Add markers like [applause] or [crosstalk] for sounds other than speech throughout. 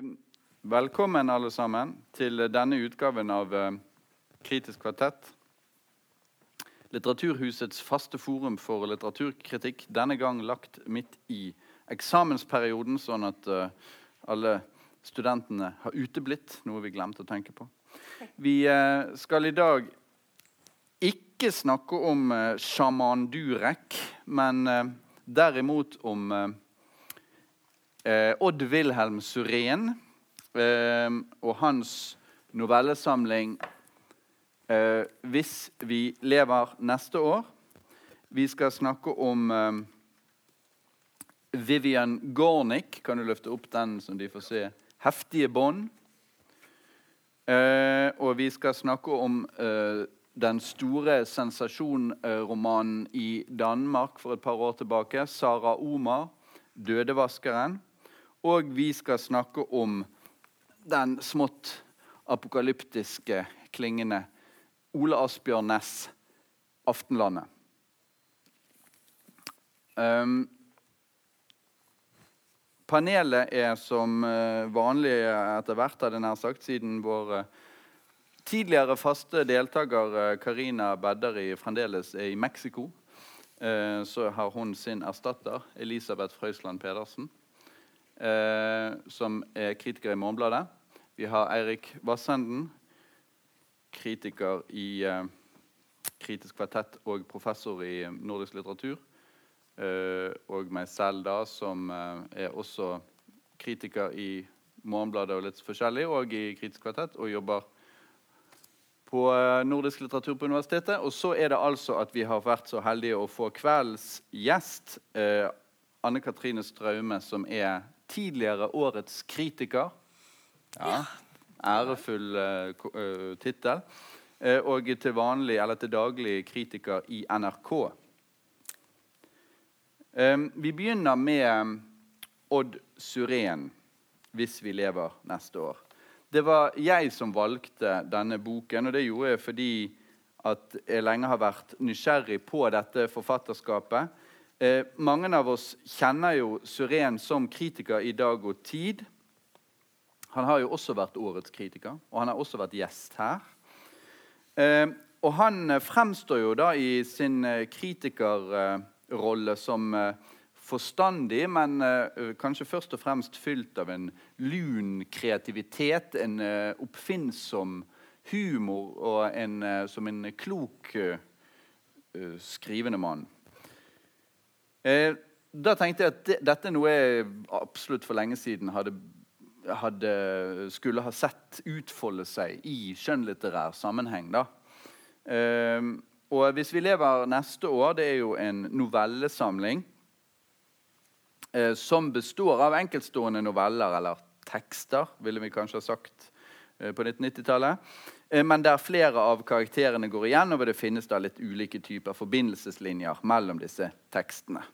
Eh, velkommen, alle sammen, til denne utgaven av eh, Kritisk kvartett. Litteraturhusets faste forum for litteraturkritikk, denne gang lagt midt i eksamensperioden, sånn at uh, alle studentene har uteblitt, noe vi glemte å tenke på. Vi uh, skal i dag ikke snakke om sjaman Durek, men derimot om Odd Wilhelm Surén og hans novellesamling eh, hvis vi lever neste år. Vi skal snakke om eh, Vivian Gornick. Kan du løfte opp den som de får se? Heftige bånd. Eh, og vi skal snakke om eh, den store sensasjonromanen i Danmark for et par år tilbake. Sara Omar, 'Dødevaskeren'. Og vi skal snakke om den smått apokalyptiske klingende Ole Asbjørn Næss, Aftenlandet. Um, panelet er som uh, vanlig etter hvert, hadde nær sagt, siden vår uh, tidligere faste deltaker uh, Karina Bedderi fremdeles er i Mexico. så har hun sin erstatter, Elisabeth Frøysland Pedersen, som er kritiker i Morgenbladet. Vi har Eirik Vassenden, kritiker i eh, Kritisk kvartett og professor i nordisk litteratur. Eh, og meg selv, da, som eh, er også kritiker i Morgenbladet og litt forskjellig, og i Kritisk kvartett, og jobber på eh, nordisk litteratur på universitetet. Og så er det altså at vi har vært så heldige å få kveldens gjest, eh, Anne Katrine Straume, som er tidligere årets kritiker. Ja, ærefull uh, tittel. Uh, og til vanlig, eller til daglig kritiker i NRK. Vi begynner med Odd Surén, 'Hvis vi lever neste år'. Det var jeg som valgte denne boken, og det gjorde jeg fordi at jeg lenge har vært nysgjerrig på dette forfatterskapet. Eh, mange av oss kjenner jo Suren som kritiker i Dag og Tid. Han har jo også vært årets kritiker, og han har også vært gjest her. Eh, og han eh, fremstår jo da i sin eh, kritikerrolle som eh, forstandig, men kanskje først og fremst fylt av en lun kreativitet, en oppfinnsom humor og en, som en klok skrivende mann. Da tenkte jeg at det, dette er noe jeg absolutt for lenge siden hadde hadde, skulle ha sett utfolde seg i skjønnlitterær sammenheng. da. Eh, og 'Hvis vi lever neste år' det er jo en novellesamling eh, som består av enkeltstående noveller, eller tekster, ville vi kanskje ha sagt uh, på 1990-tallet. Eh, men der flere av karakterene går igjen, og det finnes da litt ulike typer forbindelseslinjer mellom disse tekstene.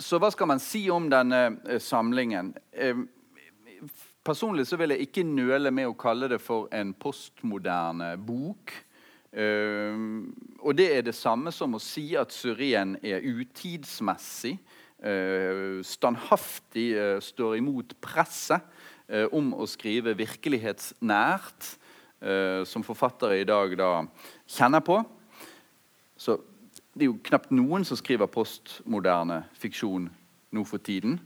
Så hva skal man si om denne eh, samlingen? Eh, personlig så vil jeg ikke nøle med å kalle det for en postmoderne bok. Eh, og det er det samme som å si at surien er utidsmessig. standhaftig står imot presset om å skrive virkelighetsnært, som forfattere i dag da kjenner på. Så det er jo knapt noen som skriver postmoderne fiksjon nå for tiden.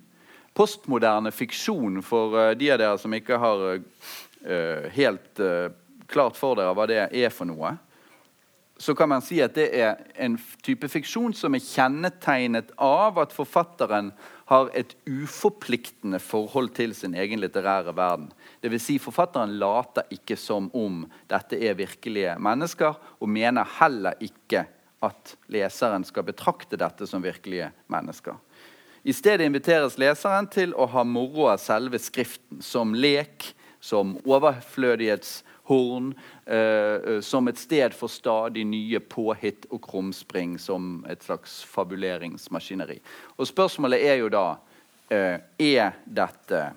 Postmoderne fiksjon, for uh, de av dere som ikke har helt klart for dere hva det er for noe, så kan man si at det er en type fiksjon som er kjennetegnet av at forfatteren har et uforpliktende forhold til sin egen litterære verden. Dvs. Si forfatteren later ikke som om dette er virkelige mennesker, og mener heller ikke at leseren skal betrakte dette som virkelige mennesker. I stedet inviteres leseren til å ha moro av selve Skriften, som lek, som overflødighetshorn, eh, som et sted for stadig nye påhitt og krumspring, som et slags fabuleringsmaskineri. Og Spørsmålet er jo da eh, er dette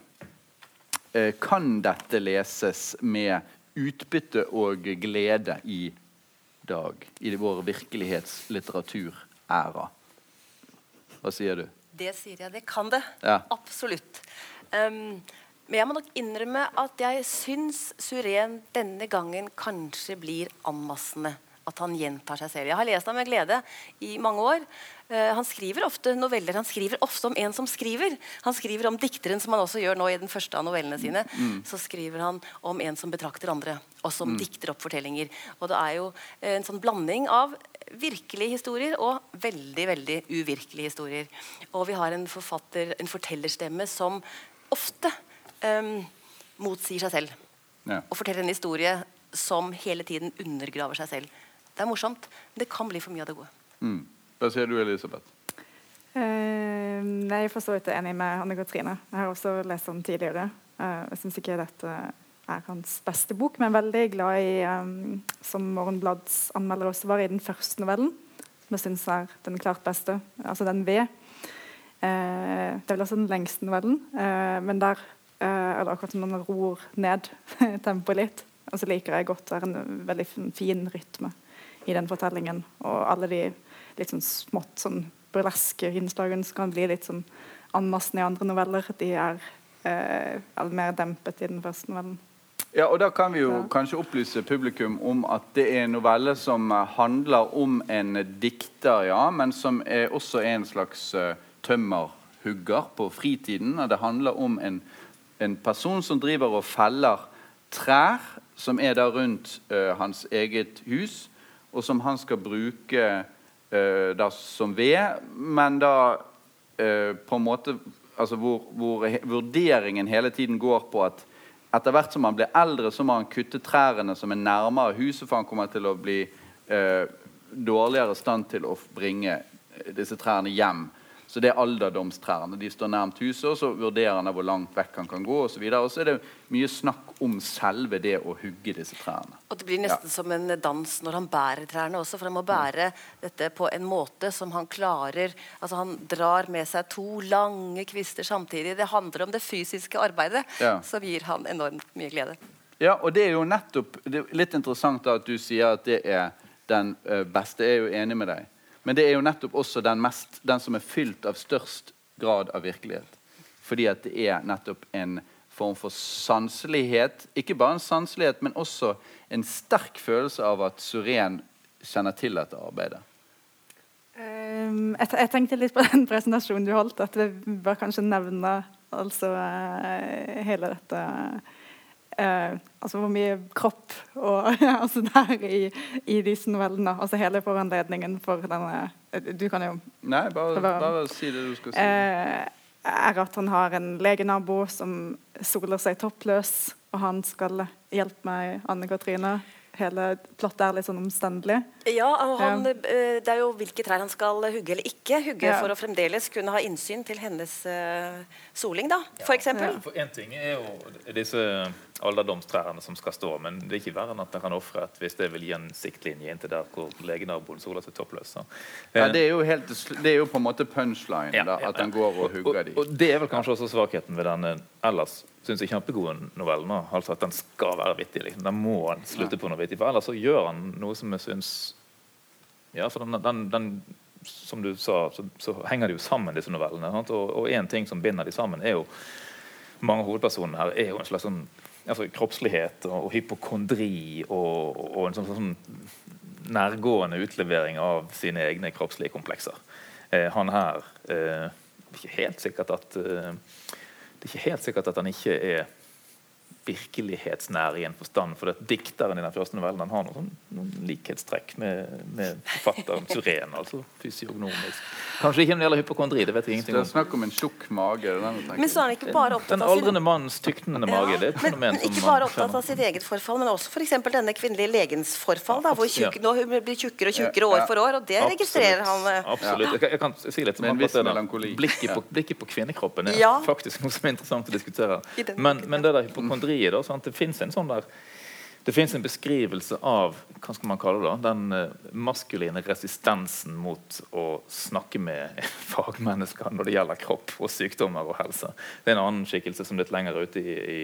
eh, Kan dette leses med utbytte og glede i dag i vår virkelighetslitteratur-æra. Hva sier du? Det sier jeg. Det kan det. Ja. Absolutt. Um, men jeg må nok innrømme at jeg syns Suren denne gangen kanskje blir anmassende. At han gjentar seg selv. Jeg har lest ham med glede i mange år. Uh, han skriver ofte noveller. Han skriver ofte om en som skriver. Han skriver om dikteren, som han også gjør nå i den første av novellene sine. Så skriver han om en som betrakter andre, og som dikter opp fortellinger. Og det er jo eh, en sånn blanding av virkelige historier og veldig veldig uvirkelige historier. Og vi har en forfatter, en fortellerstemme som ofte um, motsier seg selv. Ja. Og forteller en historie som hele tiden undergraver seg selv. Det er morsomt, men det kan bli for mye av det gode. Mm. Hva sier du, Elisabeth? Uh, nei, jeg er for så vidt enig med Anne Katrine. Jeg har også lest den tidligere. Uh, jeg syns ikke dette er hans beste bok, men veldig glad i, um, som Morgenblads anmelder også var, i den første novellen. Som jeg syns er den klart beste. Altså den V. Uh, det er vel også den lengste novellen, eh, men der eh, er akkurat som man ror ned [laughs] tempoet litt. Og så liker jeg godt det er en veldig fin, rytme i den fortellingen. Og alle de litt sånn smått sånn burleske innslagene som kan bli litt sånn anmassende i andre noveller, de er eh, mer dempet i den første novellen. Ja, og Da kan vi jo Ja. kanskje opplyse publikum om at det er en novelle som eh, handler om en dikter, ja, men som er også en slags uh, tømmerhugger på fritiden. Og det handler om en, en person som driver og feller trær som er der rundt uh, hans eget hus, og som han skal bruke uh, da som ved, men da eh, på en måte altså hvor, hvor vurderingen hele tiden går på at etter hvert som han blir eldre, så må han kutte trærne som er nærmere huset, for han kommer til å bli dårligere stand til å bringe disse trærne hjem. Så det er alderdomstrærne. De står nærmt huset, og så vurderer han hvor langt vekk han kan gå. Og så, videre. og så er det mye snakk om selve det å hugge disse trærne. Og det blir nesten som en dans når han bærer trærne også, for han må bære dette på en måte som han klarer Altså Han drar med seg to lange kvister samtidig. Det handler om det fysiske arbeidet, Ja. som gir han enormt mye glede. Ja, og det er jo nettopp det er Litt interessant at du sier at det er den eh, beste. Jeg er jo enig med deg. Men det er jo nettopp også den, mest, den som er fylt av størst grad av virkelighet. Fordi at det er nettopp en form for sanselighet. Ikke bare en sanselighet, men også en sterk følelse av at Suren kjenner til dette arbeidet. Um, jeg, jeg tenkte litt på [laughs] den presentasjonen du holdt, at vi bør kanskje nevne altså eh, hele dette eh, Altså hvor mye kropp og [laughs] altså der i, i disse novellene. Altså hele foranledningen for denne Du kan jo Nei, bare, bare si det du skal si. eh, er at han har en legenabo som soler seg toppløs, og han skal hjelpe meg, Anne Katrine. Hele plottet er litt sånn omstendelig. Ja, han, eh, Det er jo hvilke trær han skal hugge eller ikke hugge Ja. for å fremdeles kunne ha innsyn til hennes uh, soling, da, for eksempel. For en ting er jo disse alderdomstrærne som skal stå, men det er ikke verre enn at han kan ofre et hvis det vil gi en siktlinje inntil der hvor legenaboen soler seg toppløs. Ja, det, er jo helt, det er jo på en måte punchline, Ja, da, at han går og hugger de. Og, og det er vel kanskje også svakheten ved denne ellers synes jeg kjempegode novellen. Altså at den skal være vittig. liksom. Den må han slutte på noe vittig. For ellers så gjør han noe som jeg syns Ja, for den, den, den som du sa, så, så henger de jo sammen, disse novellene. Sant? Og én ting som binder de sammen, er jo Mange av hovedpersonene her er jo en slags sånn altså kroppslighet og, og hypokondri og, og en sånn, sånn nærgående utlevering av sine egne kroppslige komplekser. Eh, han her eh, Det er ikke helt sikkert at eh, det er ikke helt sikkert at han ikke er virkelighetsnær i en forstand. For at dikteren i den første novellen han har noen, sånn, noen likhetstrekk med, med forfatteren Suren. altså fysiognomisk. Kanskje ikke når det gjelder hypokondri. det vet jeg ingenting om. Det er snakk om en tjukk mage. den. Men så er han ikke bare opptatt Den av sin aldrende mannens tyknende mage. det er et men, fenomen men som ikke bare opptatt av sitt eget forfall, men også f.eks. denne kvinnelige legens forfall. Da, hvor tjukk, Ja. nå hun blir tjukkere og tjukkere år for år, og det registrerer han. eh. Absolutt. Jeg, kan- jeg kan si litt om akkurat. Blikket, på, blikket på kvinnekroppen er faktisk noe som er interessant å diskutere. Men, men det der hypokondriet, da, sant? det fins en sånn der det finnes en beskrivelse av hva skal man kalle det den eh, maskuline resistensen mot å snakke med [laughs] fagmennesker når det gjelder kropp og sykdommer og helse. Det er en annen skikkelse som litt lenger ute i, i,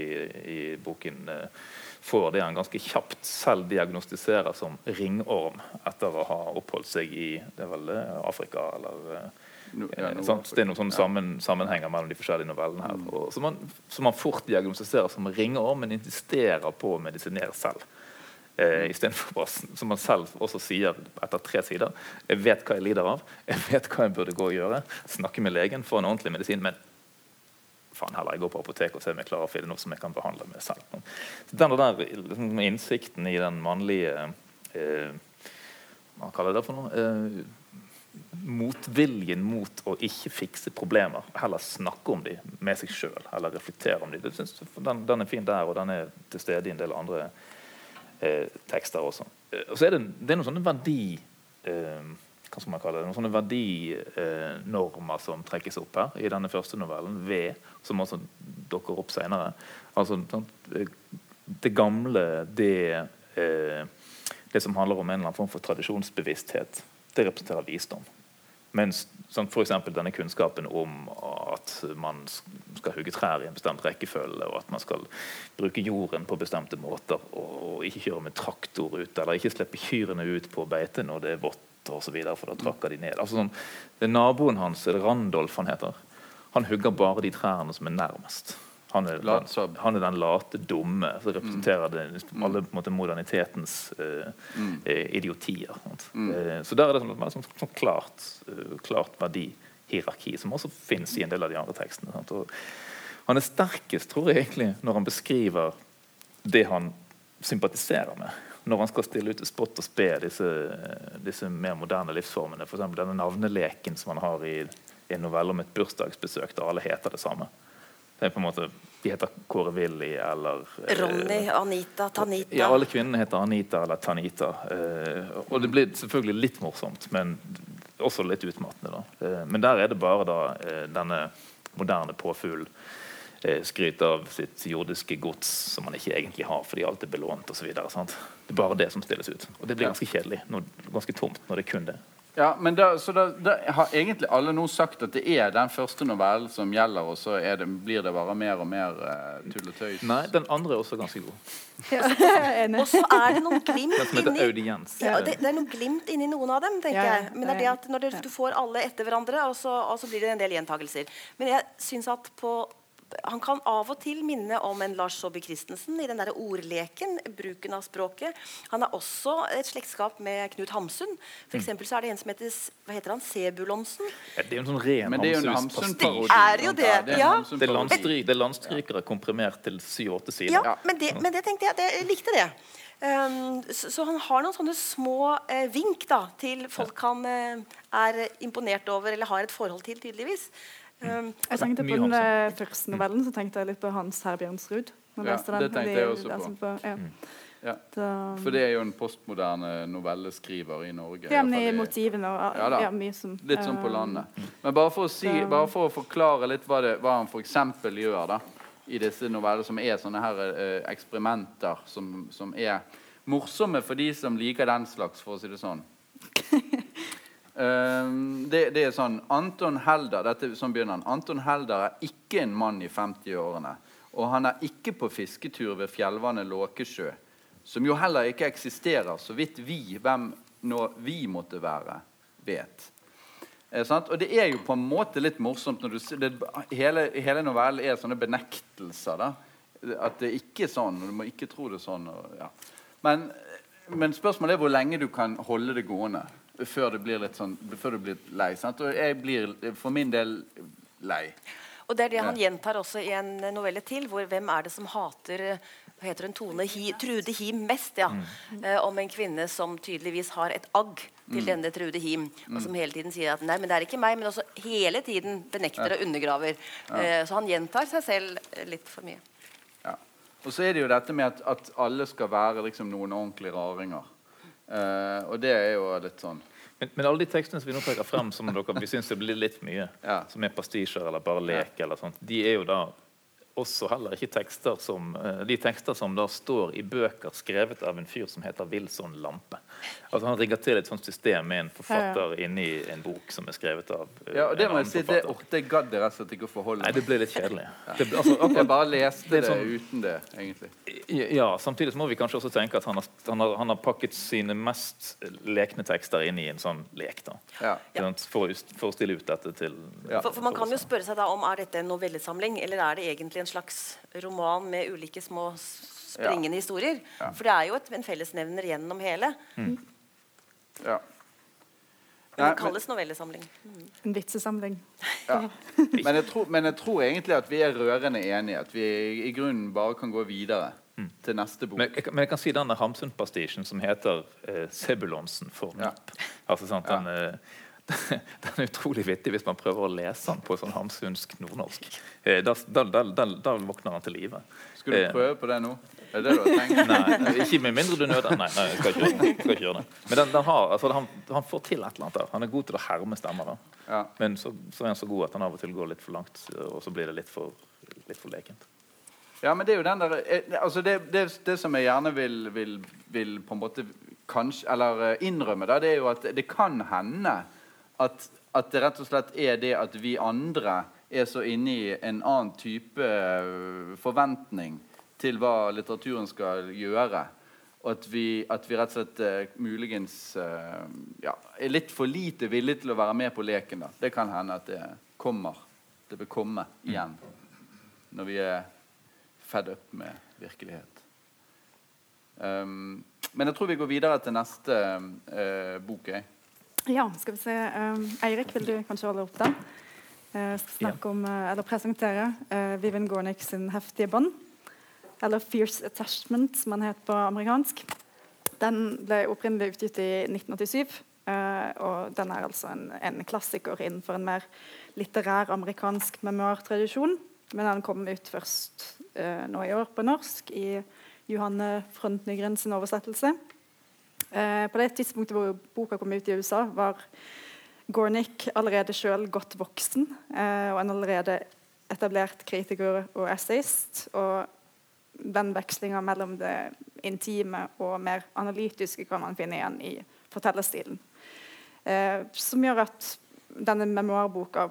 i boken eh, får det han ganske kjapt selv diagnostiserer som ringorm etter å ha oppholdt seg i det er vel eh, Afrika eller no, ja, Eh, sant? Det er noen sånne sammen, sammenhenger mellom de forskjellige novellene her. Mm. Og, som, man, som man fort diagnostiserer som ringer, men insisterer på å medisinere selv. Eh, Istedenfor bare som man selv også sier etter tre sider. Jeg vet hva jeg lider av, jeg vet hva jeg burde gå og gjøre. Snakke med legen, få en ordentlig medisin. men faen heller, jeg går på apoteket og ser om jeg klarer å finne noe som jeg kan behandle med selv. Så den der liksom, innsikten i den mannlige eh, Hva kaller jeg det for noe? Eh, motviljen mot å ikke fikse problemer, heller snakke om dem med seg sjøl eller reflektere om dem. Den, den er fin der, og den er til stede i en del andre eh, tekster også. Eh, og så er det, det er noen sånne verdi eh, hva skal man kalle det, noen sånne verdinormer som trekkes opp her i denne første novellen, V, som også dukker opp senere. Altså, sånn, eh, det gamle, det, eh, det som handler om en eller annen form for tradisjonsbevissthet, det representerer visdom. Mens sånn, eksempel denne kunnskapen om at man skal hugge trær i en bestemt rekkefølge, og at man skal bruke jorden på bestemte måter, og, ikke kjøre med traktor ut, eller ikke slippe kyrne ut på beite når det er vått, og så videre, for da trakker de ned. Altså, sånn, det Naboen hans, er det Randolf han heter, han hugger bare de trærne som er nærmest. Han er, den, han er den late, dumme som representerer det, alle på en måte, modernitetens uh, mm. idiotier. Mm. Uh, så der er det sånn, veldig sånn, sånn klart, uh, klart verdihierarki, som også fins i en del av de andre tekstene. Han er sterkest, tror jeg, egentlig, når han beskriver det han sympatiserer med. Når han skal stille ut til spott og spe disse, disse mer moderne livsformene. F.eks. denne navneleken som han har i, i en novelle om et bursdagsbesøk der alle heter det samme. Det er på en måte, De heter Kåre Willy eller eh, Ronny, Anita, Tanita. ja, alle kvinnene heter Anita eller Tanita. Eh, og det blir selvfølgelig litt morsomt, men også litt utmattende. da. Eh, men der er det bare da eh, denne moderne påfugl eh, skryter av sitt jordiske gods som man ikke egentlig har fordi alt er belånt osv. Det er bare det som stilles ut. Og det blir ganske kjedelig, ganske tomt, når det er kun det. Ja, men da, så da, da har egentlig alle nå sagt at det er den første novellen som gjelder, og så er det, blir det bare mer og mer uh, tull og tøys? Nei, den andre er også ganske god. [laughs] Og så er det noen glimt Den som heter inni audiens. ja, det, det er noen glimt inni noen av dem, tenker Ja, jeg. Men det er det at når du, du får alle etter hverandre, og så, og så blir det en del gjentagelser. Men jeg syns at på han kan av og til minne om en Lars Saabye Christensen i den der ordleken, bruken av språket. Han har også et slektskap med Knut Hamsun. For eksempel så er det en som heter hva heter han, Sebulonsen. Ja, det er jo en sånn ren Men det er jo en Hamsun-parodi. Det er jo det, ja. Det er, landstryk, det er landstrykere komprimert til syv-åtte sider. Ja, men det, men det tenkte jeg, det, jeg likte det. Um, så, så han har noen sånne små eh, vink da, til folk han eh, er imponert over eller har et forhold til, tydeligvis. Um, Jeg tenkte på den første novellen, så tenkte jeg litt på Hans Herbjørnsrud. Ja, det tenkte jeg også på. på- ja. Ja. For det er jo en postmoderne novelleskriver i Norge. Ja, men i motivene og Ja da. ja, mye som Litt sånn på eh, landet. Men bare for å, si, bare for å forklare litt hva, det, hva han f.eks. gjør da, i disse novellene, som er sånne her eh, eksperimenter som, som er morsomme for de som liker den slags, for å si det sånn. Ehm, det, det er sånn Anton Helder dette sånn begynner han, Anton Helder er ikke en mann i 50-årene. Og han er ikke på fisketur ved fjellvannet Låkesjø, som jo heller ikke eksisterer, så vidt vi, hvem nå vi måtte være, vet. Eh? Og det er jo på en måte litt morsomt når du det, hele, hele novellen er sånne benektelser. da At det ikke er sånn, og du må ikke tro det sånn. Og, ja. men, men spørsmålet er hvor lenge du kan holde det gående før det blir litt sånn Før du blir lei. Sant? Og jeg blir for min del lei. og det er det han gjentar også i en novelle til, hvor hvem er det som hater hva heter hun, Tone Hi, Trude Him mest? ja, eh, Om en kvinne som tydeligvis har et agg til denne Trude Him, og som hele tiden sier at nei, men det er ikke meg, men også hele tiden benekter og undergraver. Eh, så han gjentar seg selv eh, litt for mye. Ja. Og så er det jo dette med at, at alle skal være liksom noen ordentlige raringer. Eh, og det er jo litt sånn Men, men alle de tekstene som vi nå trekker frem som dere, vi syns det blir litt mye, [laughs] Ja. som er pastisjer eller bare lek, eller sånt, de er jo da også heller ikke tekster som eh, De tekster som da står i bøker skrevet av en fyr som heter Wilson Lampe. Altså Han rigger til et sånt system med en forfatter inni en bok som er skrevet av uh, Ja, og det må jeg si, det, oh, det gadd jeg rett og slett ikke å forholde Nei, meg det ble litt kjedelig. Det, altså, altså, Jeg bare leste Det det, sånn- uten det, egentlig. ja, Samtidig så må vi kanskje også tenke at han har, han har, han har pakket sine mest lekne tekster inn i en sånn lek. da Ja. For, å for å stille ut dette til Ja. For, for man kan jo spørre seg da om er dette en novellesamling, eller er det egentlig en slags roman med ulike små springende historier? For det er jo et, en fellesnevner gjennom hele. Ja. Men Nei, det kalles novellesamling. En vitsesamling. Ja. Men, jeg tror, men jeg tror egentlig at vi er rørende enige. At vi i grunnen bare kan gå videre til neste bok. Men jeg, kan- men jeg kan si denne Hamsun-pastisjen som heter eh, Sebulonsen for Ja. Nipp. Altså, sant, den, eh, [laughs] den er utrolig vittig hvis man prøver å lese den på sånn hamsunsk nordnorsk. Eh, da, da, da, da, da våkner han til live. Skal du Eh, prøve på det nå? Er det det du har tenkt? Nei, ikke med mindre du nøder Nei, nei jeg skal ikke. Jeg skal ikke gjøre det. Men den, den har, altså, han, han får til et eller annet der. Han er god til å herme stemmer. Ja. Men så, så er han så god at han av og til går litt for langt, og så blir det litt for, litt for lekent. Ja, men det er jo den der eh, altså det, det, det som jeg gjerne vil, vil, vil på en måte kanskje Eller eh, innrømme, da, det er jo at det kan hende at, at det rett og slett er det at vi andre er så inne i en annen type eh, forventning til hva litteraturen skal gjøre. Og at vi, at vi rett og slett eh, muligens eh, ja, er litt for lite villige til å være med på leken. da. Det kan hende at det kommer. Det vil komme igjen. Når vi er fed up med virkelighet. Um, men jeg tror vi går videre til neste uh, bok. Ja, skal vi se. Um, Eirik, vil du kanskje holde opp den? Uh, skal snakke om, uh, eller presentere uh, Vivian Gornick sin heftige bånd. Eller 'Fierce Attachment', som han het på amerikansk. Den ble opprinnelig utgitt i 1987. uh, og den er altså en, en klassiker innenfor en mer litterær amerikansk memoartradisjon. Men den kom ut først nå i år på norsk i Johanne Front-Nygren sin oversettelse. Eh, på det tidspunktet hvor boka kom ut i USA, var Gornick allerede sjøl godt voksen eh, og en allerede etablert kritiker og essayist. Og den vekslinga mellom det intime og mer analytiske kan man finne igjen i fortellerstilen. Eh, som gjør at denne memoarboka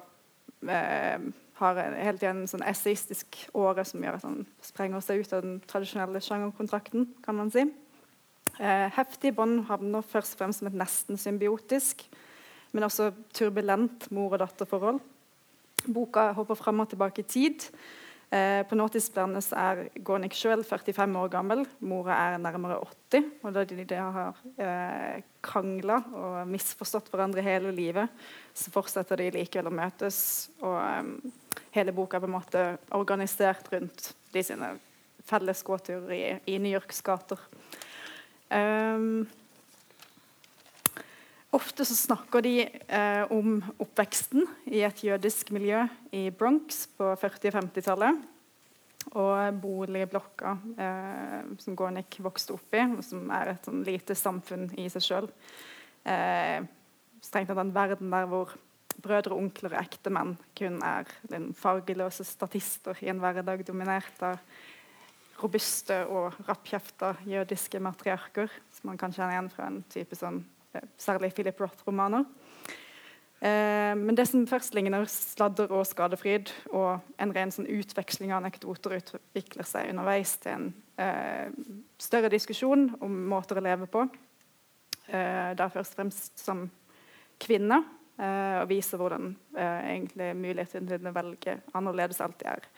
eh, har helt tiden en sånn essayistisk åre som gjør at han sprenger seg ut av den tradisjonelle sjangerkontrakten, kan man si. Eh, heftig bånd havner først og fremst som et nesten symbiotisk, men også turbulent mor- og datterforhold. Boka hopper frem og tilbake i tid. Eh, på nåtidsplanet er Gornik sjøl 45 år gammel. Mora er nærmere 80. Og da de, de har eh, krangla og misforstått hverandre hele livet, så fortsetter de likevel å møtes. Og eh, hele boka er på en måte organisert rundt de sine felles gåturer i, i New Yorks gater. Um, ofte så snakker de eh, om oppveksten i et jødisk miljø i Bronx på 40- og 50-tallet. Og boligblokka eh, som Gornik vokste opp i, og som er et sånn lite samfunn i seg sjøl. Eh, strengt tatt en verden der hvor brødre, onkler og ektemenn kun er den fargeløse statister i en hverdag dominert av robuste og rappkjefta jødiske matriarker, som man kan kjenne igjen fra en type sånn, særlig Philip Roth-romaner. Eh, men det som først ligner sladder og skadefryd, og en ren sånn utveksling av anekdoter, utvikler seg underveis til en eh, større diskusjon om måter å leve på. Eh, da først og fremst som kvinne, eh, og viser hvordan eh, egentlig muligheten til å velge annerledes alltid er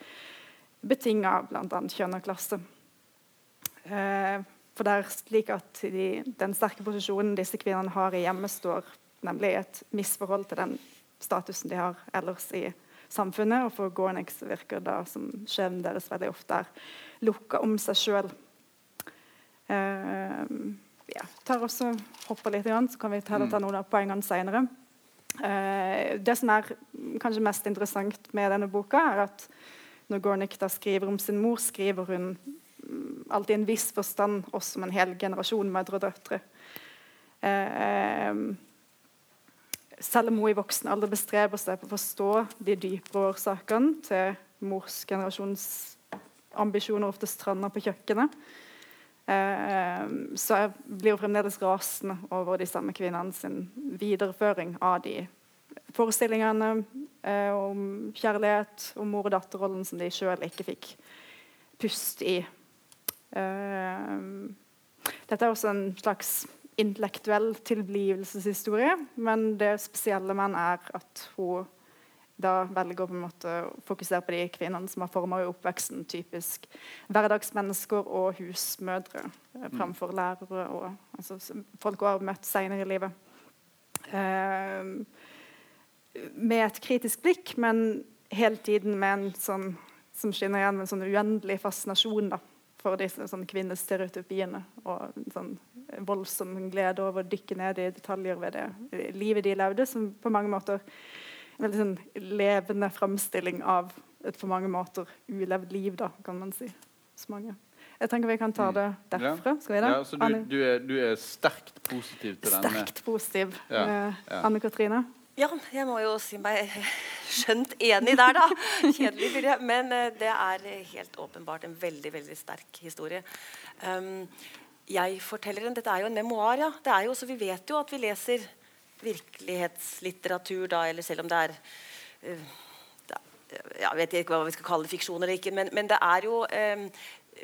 betinga av bl.a. kjønn og klasse. Eh, for det er slik at de, den sterke posisjonen disse kvinnene har i hjemmet, står nemlig i et misforhold til den statusen de har ellers i samfunnet. Og for Gornix virker da som skjebnen deres veldig ofte er lukka om seg sjøl. Uh, ja, tar også hopper litt, så kan vi heller ta noen av poengene seinere. Uh, det som er kanskje mest interessant med denne boka, er at når Gornick da skriver om sin mor, skriver hun mm, alltid en viss forstand oss som en hel generasjon mødre og døtre. Eh, selv om hun i voksen alder bestreber seg på å forstå de dypere årsakene til mors generasjons ambisjoner ofte strander på kjøkkenet, eh, så blir hun fremdeles rasende over de samme kvinnene sin videreføring av de forestillingene eh, om kjærlighet og mor- og datterrollen som de sjøl ikke fikk pust i. Eh, dette er også en slags intellektuell tilblivelseshistorie, men det spesielle med den er at hun da velger å på en måte fokusere på de kvinnene som har forma oppveksten, typisk hverdagsmennesker og husmødre, framfor fremfor lærere og altså, folk hun har møtt senere i livet. Uh, med et kritisk blikk, men hele tiden med en sånn som skinner igjen med en sånn uendelig fascinasjon da, for disse sånn kvinnestereotypiene. Og sånn voldsom glede over å dykke ned i detaljer ved det livet de levde, som på mange måter en veldig sånn levende framstilling av et på mange måter ulevd liv, da, kan man si. Så mange. Jeg tenker vi kan ta det derfra. Skal vi det? Ja, så du, du, er, du er sterkt positiv til denne? Sterkt positiv. Ja, Eh, ja. Anne Katrine? Ja, jeg må jo si meg skjønt enig der, da. Kjedelig, vil jeg. Men eh, det er helt åpenbart en veldig veldig sterk historie. Um, jeg forteller en, Dette er jo en memoar, ja. Det er jo, så vi vet jo at vi leser virkelighetslitteratur da, eller selv om det er uh, da, Jeg vet ikke hva vi skal kalle det, fiksjon eller ikke, men, men det er jo eh,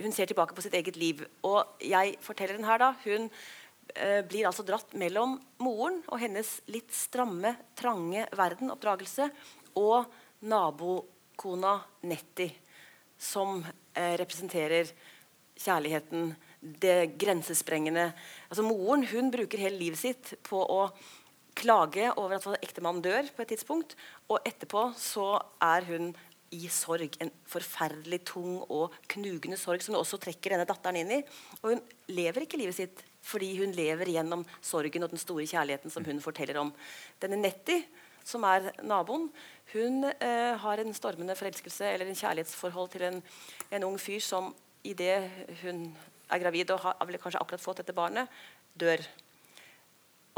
Hun ser tilbake på sitt eget liv. Og jeg forteller den her, da. Hun blir altså dratt mellom moren og hennes litt stramme, trange verdenoppdragelse og nabokona Nettie, som eh, representerer kjærligheten, det grensesprengende. Altså Moren hun bruker hele livet sitt på å klage over at ektemannen dør på et tidspunkt, og etterpå så er hun i sorg. En forferdelig tung og knugende sorg som hun også trekker denne datteren inn i. Og hun lever ikke livet sitt fordi hun lever gjennom sorgen og den store kjærligheten som hun forteller om. Denne Nettie, som er naboen, hun eh, har en stormende forelskelse eller en kjærlighetsforhold til en, en ung fyr som idet hun er gravid og har vel kanskje akkurat fått dette barnet, dør.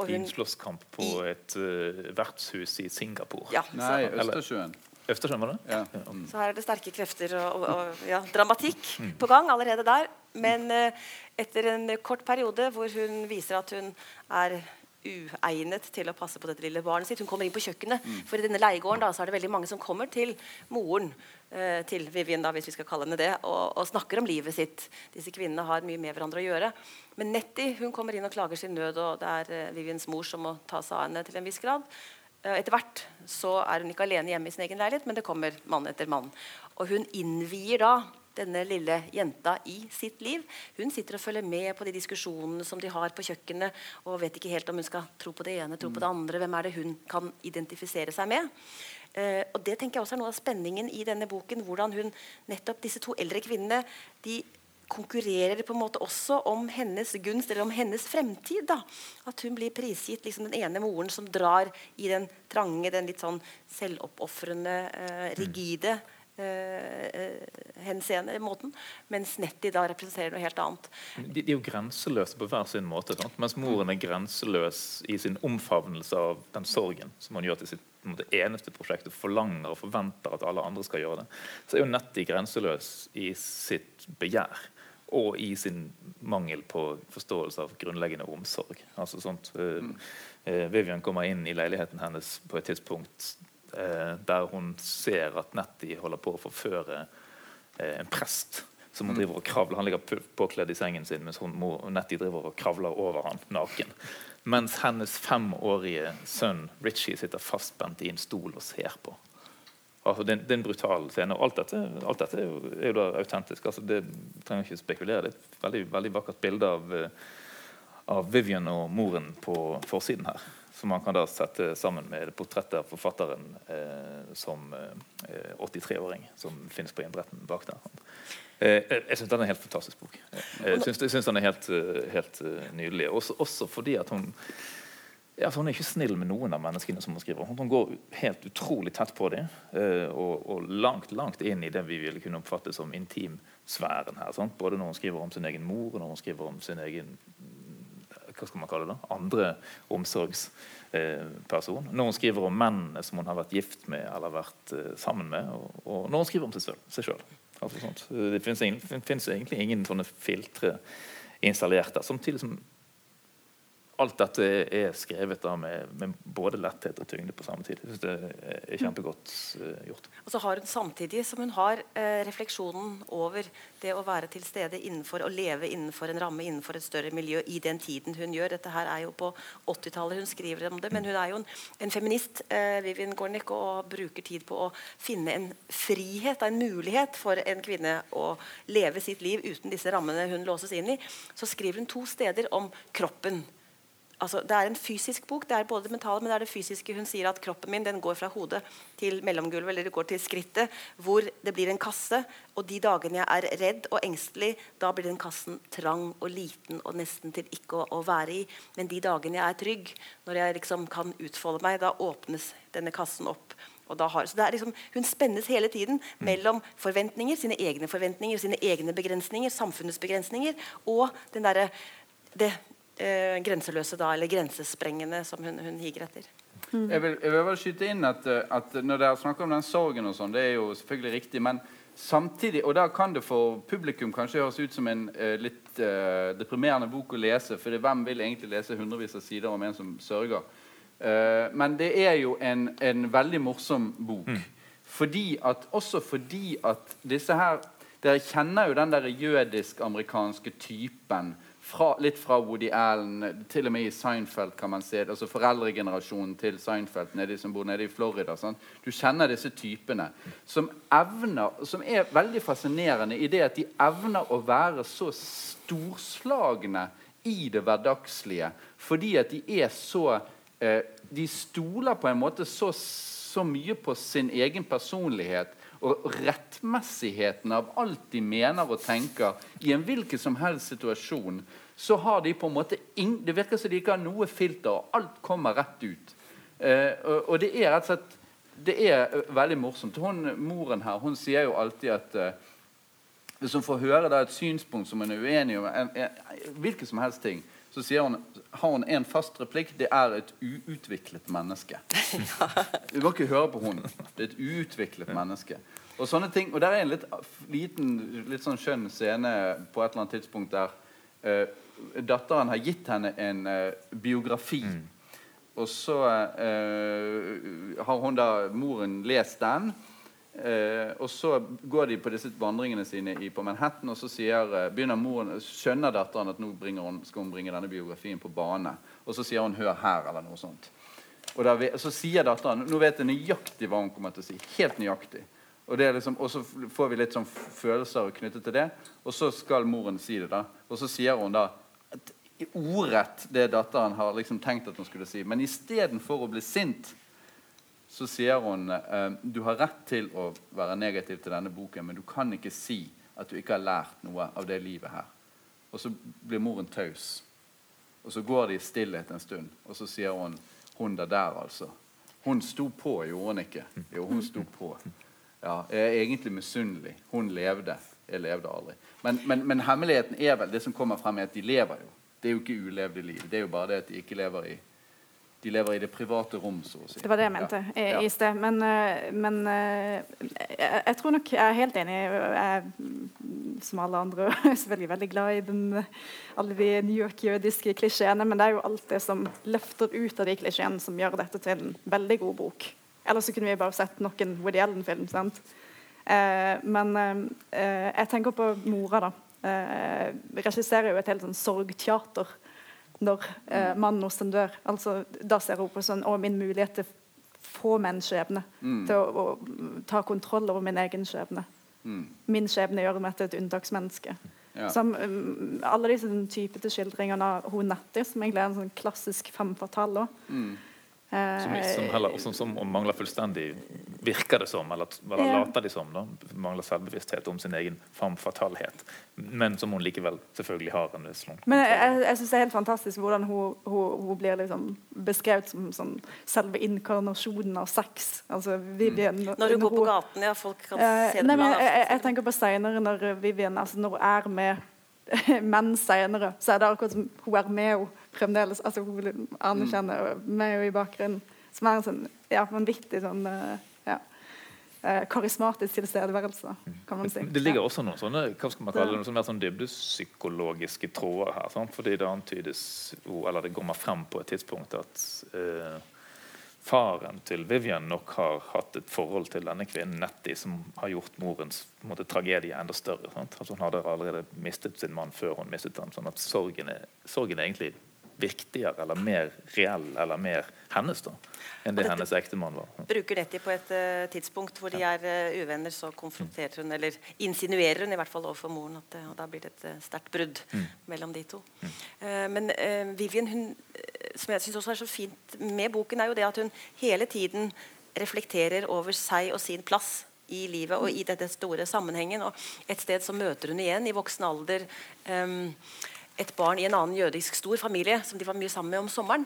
Og I en slåsskamp på I- et uh, vertshus i Singapore. Ja, Nei, Østersjøen. Var? Ja. Mm. så her er det sterke krefter og, og, og ja, dramatikk på gang allerede der. Men uh, etter en kort periode hvor hun viser at hun er uegnet til å passe på dette lille barnet sitt. Hun kommer inn på kjøkkenet, for i denne leiegården da, så er det veldig mange som kommer til moren uh, til Vivian, da, hvis vi skal kalle henne det, og, og snakker om livet sitt. Disse kvinnene har mye med hverandre å gjøre. Men Nettie hun kommer inn og klager sin nød, og det er uh, Vivians mor som må ta seg av henne til en viss grad. Eh, Etter hvert så er hun ikke alene hjemme i sin egen leilighet, men det kommer mann etter mann. Og hun innvier da denne lille jenta i sitt liv. Hun sitter og følger med på de diskusjonene som de har på kjøkkenet, og vet ikke helt om hun skal tro på det ene, tro på det andre. Hvem er det hun kan identifisere seg med? Eh, og det tenker jeg også er noe av spenningen i denne boken. Hvordan hun, nettopp disse to eldre kvinnene de konkurrerer på en måte også om hennes gunst eller om hennes fremtid. da. At hun blir prisgitt liksom den ene moren som drar i den trange, den litt sånn selvoppofrende, eh, rigide eh, eh, henseende måten. Mens Nettie da representerer noe helt annet. De, de er jo grenseløse på hver sin måte. Sant? Mens moren er grenseløs i sin omfavnelse av den sorgen som hun gjør til sitt måte, eneste prosjekt og forlanger og forventer at alle andre skal gjøre det, så er jo Nettie grenseløs i sitt begjær. Og i sin mangel på forståelse av grunnleggende omsorg. Altså sånt, eh, eh, Vivian kommer inn i leiligheten hennes på et tidspunkt eh, der hun ser at Nettie holder på å forføre eh, en prest som hun driver og kravler. Han ligger påkledd i sengen sin mens hun, må- Nettie driver og kravler over han naken. Mens hennes femårige sønn Richie sitter fastspent i en stol og ser på. Altså, det, det er en brutal scene. og Alt dette, alt dette er, jo, er jo da autentisk. Altså, det trenger ikke spekulere. Det er et veldig, veldig vakkert bilde av, eh, av Vivian og moren på forsiden her. Som man kan da sette sammen med portrettet av forfatteren eh, som eh, 83-åring, som finnes på innbretten bak der. Eh, jeg syns den er en helt fantastisk bok. Jeg syns, jeg syns den er helt, eh, helt eh, nydelig. Også, også fordi at hun ja, for Hun er ikke snill med noen av menneskene som hun skriver. Hun går helt utrolig tett på dem, eh, og, og langt langt inn i det vi ville kunne oppfatte som intimsfæren her. Sant? Både når hun skriver om sin egen mor, og når hun skriver om sin egen hva skal man kalle det da? andre omsorgsperson. Når hun skriver om mennene som hun har vært gift med eller vært eh, sammen med, og, og når hun skriver om seg. Seg. Altså, sånt. Det finnes egentlig ingen sånne filtre installert der. Samtidig som alt dette er skrevet da med, med, både letthet og tyngde på samme tid. Jeg synes det er kjempegodt uh, gjort. Og så har hun Samtidig som hun har uh, refleksjonen over det å være til stede innenfor og leve innenfor en ramme, innenfor et større miljø i den tiden hun gjør. Dette her er jo på 80-tallet hun skriver om det, men hun er jo en, en feminist, uh, Vivian Gornick, og bruker tid på å finne en frihet, en mulighet for en kvinne å leve sitt liv uten disse rammene hun låses inn i. Så skriver hun to steder om kroppen altså, Det er en fysisk bok. Det er både det mentale, men det er det fysiske. Hun sier at kroppen min den går fra hodet til mellomgulvet, eller det går til skrittet, hvor det blir en kasse. Og de dagene jeg er redd og engstelig, da blir den kassen trang og liten og nesten til ikke å, å være i. Men de dagene jeg er trygg, når jeg liksom kan utfolde meg, da åpnes denne kassen opp. Har, så det liksom, Hun spennes hele tiden mellom forventninger, sine egne forventninger, sine egne begrensninger, samfunnets begrensninger, og den der, det eh, grenseløse, da, eller grensesprengende, som hun, hun higer etter. Mm. Jeg, vil, jeg, vil, bare skyte inn at, eh, at når dere snakker om den sorgen, og sånn, det er jo selvfølgelig riktig. men samtidig, og da kan det for publikum kanskje høres ut som en uh, litt uh, deprimerende bok å lese. For hvem vil egentlig lese hundrevis av sider om en som sørger? Uh, men det er jo en, en veldig morsom bok. Mm. Fordi at, også fordi at disse her Dere kjenner jo den der jødisk-amerikanske typen fra, litt fra Woody Allen, til og med i Seinfeld kan man se altså Foreldregenerasjonen til Seinfeld nede, som bor nede i Florida. Sant? Du kjenner disse typene som evner, som er veldig fascinerende i det at de evner å være så storslagne i det hverdagslige fordi at de er så eh, De stoler på en måte så, så mye på sin egen personlighet og rettmessigheten av alt de mener og tenker i en hvilken som helst situasjon, så har de på en måte Det virker som de ikke har noe filter, og alt kommer rett ut. Eh, og, og, det er rett og slett det er eh, veldig morsomt. Hun, moren her hun sier jo alltid at eh, hvis hun får høre da, et synspunkt som hun er uenig en, hvilken som helst ting, så hun, har hun en fast replikk. Det er et uutviklet menneske. Du må ikke høre på hun. Det er et uutviklet menneske. Og sånne ting, og der er en litt liten, litt sånn skjønn scene på et eller annet tidspunkt der uh, datteren har gitt henne en uh, biografi. Mm. Og så uh, har hun da moren lest den. Eh, og så går de på disse vandringene sine i, på Manhattan, og så sier, eh, begynner moren, skjønner datteren at nå hun, skal hun bringe denne biografien på bane. Og så sier hun 'hør her', eller noe sånt. Og da, så sier datteren Nå vet jeg nøyaktig hva hun kommer til å si. Helt nøyaktig. Og, liksom, og, så får vi litt sånn følelser knyttet til det. Og så skal moren si det. da Og så sier hun da ordrett det datteren har liksom tenkt at hun skulle si. Men istedenfor å bli sint så sier hun eh, du har rett til å være negativ til denne boken, men du kan ikke si at du ikke har lært noe av det livet her. Og så blir moren taus. Og så går de i stillhet en stund, og så sier hun hun der der, altså. Hun sto på, gjorde hun ikke? Jo, hun sto på. Ja, jeg er egentlig misunnelig. Hun levde. Jeg levde aldri. Men, men, men, hemmeligheten er vel det som kommer frem, er at de lever jo. Det er jo ikke ulevde liv. Det er jo bare det at de ikke lever i de lever i det private rom, så å si. Det var det jeg mente ja. i, i sted. Men, eh, men jeg, eh, jeg, tror nok jeg er helt enig. Jeg, som alle andre [laughs] er selvfølgelig veldig glad i den, alle de New York-jødiske klisjeene, men det er jo alt det som løfter ut av de klisjeene, som gjør dette til en veldig god bok. Ellers så kunne vi bare sett noen Woody Allen-film. sant? Eh, men eh, jeg tenker på mora, da. Eh, regisserer jo et helt sånn sorgteater når eh, mannen hos den dør. Altså, da ser hun på sånn Å, min mulighet til få min skjebne. Mm. Til å, å, ta kontroll over min egen skjebne. Mm. Min skjebne gjør meg til et unntaksmenneske. Ja. Som, um, alle disse typete skildringene av hun Nettie, som egentlig er en sånn klassisk femme fatale. Mm. Som, som, heller, som, som mangler fullstendig virker det som, eller, eller ja. later de som. da, Mangler selvbevissthet om sin egen femme fatalhet. Men som hun likevel selvfølgelig har en viss Men jeg, jeg, jeg syns det er helt fantastisk hvordan hun, hun, hun blir liksom beskrevet som sånn, selve inkarnasjonen av sex. Altså, Vivian, mm. Når du går på gaten, ja, folk kan uh, se det. Nei, men, jeg, jeg, tenker på seinere, når Vivian altså, når hun er med [laughs] menn senere, så er det akkurat som hun er med henne fremdeles. altså Hun anerkjenner mm. meg i bakgrunnen. Som er en sånn ja, vanvittig sånn uh, ja. eh, karismatisk tilstedeværelse, kan man si. Det ligger også noen sånne hva skal man kalle det, noen mer sånn dybdepsykologiske tråder her. Sant? fordi det antydes jo, eller det kommer frem på et tidspunkt at uh, faren til Vivian nok har hatt et forhold til denne kvinnen Nettie som har gjort morens måte, tragedie enda større. Sant? Altså, hun hadde allerede mistet sin mann før hun mistet ham. sånn at sorgen er, sorgen er egentlig viktigere eller mer reell eller mer hennes da, enn det hennes ektemann var. Bruker Nettie på et uh, tidspunkt hvor de er uh, uvenner, så konfronterer hun, eller insinuerer hun i hvert fall overfor moren at uh, da blir det et sterkt brudd mm. mellom de to. Mm. men Vivian, hun, som jeg syns også er så fint med boken, er jo det at hun hele tiden reflekterer over seg og sin plass i livet og i dette store sammenhengen. Og et sted så møter hun igjen i voksen alder um, et barn i en annen jødisk stor familie som de var mye sammen med om sommeren.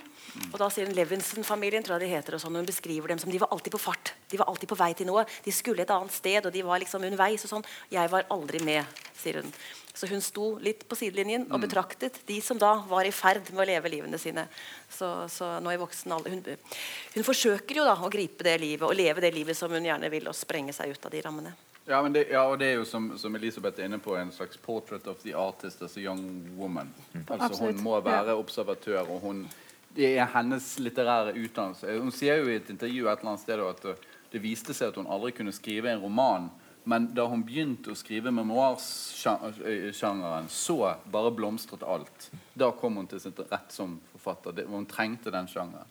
Og da sier hun Levinson-familien, tror jeg de heter, og sånn, hun beskriver dem som de var alltid på fart. De var alltid på vei til noe. De skulle et annet sted, og de var liksom underveis. og sånn. Jeg var aldri med, sier hun. Så hun sto litt på sidelinjen og mm. betraktet de som da var i ferd med å leve livene sine. Så, så nå i voksen alder hun, hun, forsøker jo da å gripe det livet og leve det livet som hun gjerne vil, og sprenge seg ut av de rammene. Ja, det, ja, og det er jo som, som, Elisabeth er inne på, en slags 'portrait of the artist as a young woman'. Mm. Altså Hun må være observatør, og hun, det er hennes litterære utdannelse. Hun sier jo i et intervju et eller annet sted at det viste seg at hun aldri kunne skrive en roman. Men da hun begynte å skrive memoarsjangeren, så bare blomstret alt. Da kom hun til sin rett som forfatter. Hun trengte den sjangeren.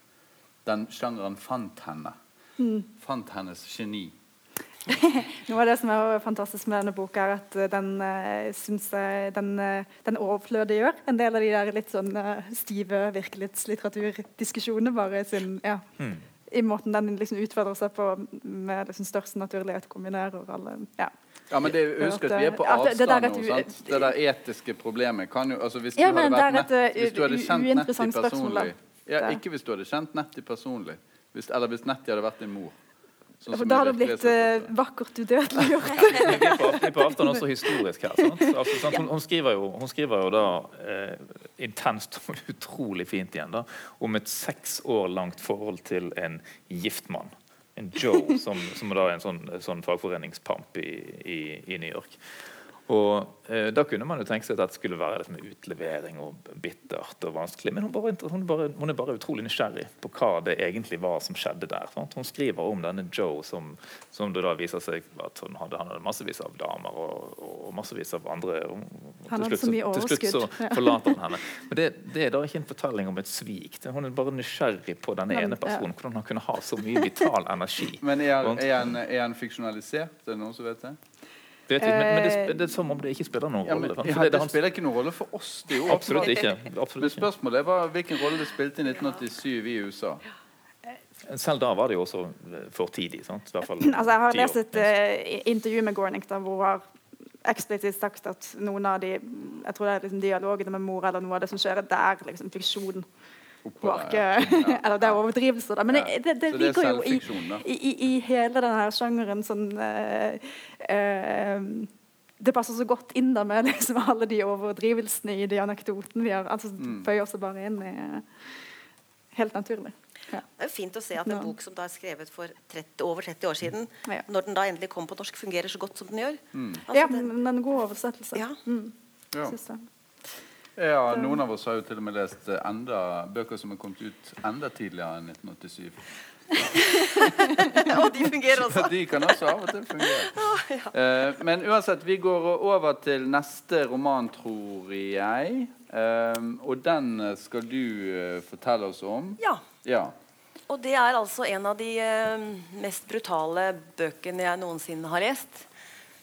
Den sjangeren fant henne. Mm. Fant hennes geni. [laughs] Noe av det som er fantastisk med denne boka, er at eh, den, uh, synes jeg, den, uh, den overflødiggjør en del av de der litt sånn uh, stive virkelighetslitteraturdiskusjonene. bare sin, ja, mm. I måten den liksom utfordrer seg på med liksom største naturlighet kombinerer alle ja. Ja, men det, husk at vi er på avstand det, det, nå. sant? Det der etiske problemet kan jo altså Hvis du ja, hadde vært nett, hvis du hadde kjent Nettie personlig ja, Ikke hvis du hadde kjent Nettie personlig, hvis, eller hvis Nettie hadde vært din mor. Sånn For da hadde det blitt uh, vakkert udødeliggjort. vi er på, på avstand også historisk her. [laughs] Altså, sant? Hun, hun, skriver jo, hun, skriver jo, da eh, intenst og [laughs] utrolig fint igjen da, om et seks år langt forhold til en gift mann. En Joe, som, som da er en sånn, sånn fagforeningspamp i, i, i New York. Og eh, Da kunne man jo tenke seg at det skulle være liksom, utlevering og bittert og vanskelig. Men hun, bare, hun, bare, hun, er bare utrolig nysgjerrig på hva det egentlig var som skjedde der. Sant? Hun skriver om denne Joe som, som, det da viser seg at hun hadde, han hadde massevis av damer og, og massevis av andre. Og, han hadde så mye overskudd. Til slutt så forlater han [laughs] henne. Men det, det, er da ikke en fortelling om et svik. Hun er bare nysgjerrig på denne ene personen. Hvordan han kunne ha så mye vital energi. Men er, er, han, er han fiksjonalisert? Er det noen som vet det? Vet vi, men, men det, det, er som om det ikke spiller noen rolle. Ja, men, det, det, spiller ikke noen rolle for oss. Det jo absolutt ikke. Absolutt men spørsmålet var hvilken rolle det spilte i 1987 i USA. Selv da var det jo også eh, for tidlig. sant? [clears throat] altså, jeg har lest et uh, intervju med Gornick da, hvor hun har eksplisitt sagt at noen av de jeg tror det er liksom dialogene med mor eller noe av det som skjer, det er liksom fiksjon. Ja. [laughs] eller det er overdrivelser, da. Men det, det, det, det ligger jo i, i, i, hele denne sjangeren sånn uh, uh, Det passer så godt inn da med [laughs] liksom alle de overdrivelsene i de anekdotene vi har. altså mm. Føyer seg bare inn i Helt naturlig. Ja. Det er fint å se at en bok som da er skrevet for 30, over 30 år siden, ja. når den da endelig kom på norsk, fungerer så godt som den gjør. Mm. Altså, ja, men en god oversettelse. Ja. Mm. Ja. Ja, noen av oss har jo til og med lest eh, enda, bøker som har kommet ut enda tidligere enn 1987. [laughs] og de fungerer [laughs] også. de kan også av og til fungere. [laughs] Oh, ja. uh, men uansett, vi går over til neste roman, tror jeg. Uh, og den skal du uh, fortelle oss om. Ja. ja. Og det er altså en av de mest brutale bøkene jeg noensinne har lest.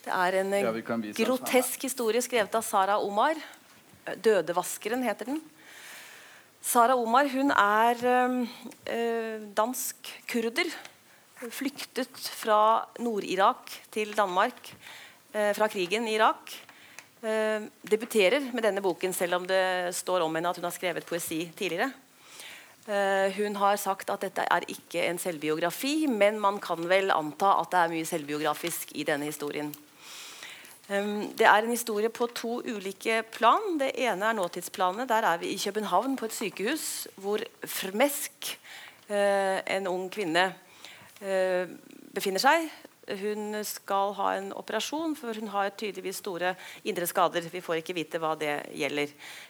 Det er en ja, grotesk historie skrevet av Sara Omar. 'Dødevaskeren' heter den. Sara Omar hun er eh, dansk kurder. Flyktet fra Nord-Irak til Danmark eh, fra krigen i Irak. Eh, debuterer med denne boken, selv om det står om henne at hun har skrevet poesi tidligere. Uh, hun har sagt at dette er ikke en selvbiografi, men man kan vel anta at det er mye selvbiografisk i denne historien. Det er en historie på to ulike plan. Det ene er nåtidsplanet. Der er vi i København på et sykehus hvor Frmesk, eh, en ung kvinne, eh, befinner seg. Hun skal ha en operasjon, for hun har tydeligvis store indre skader. Vi får ikke vite hva det gjelder.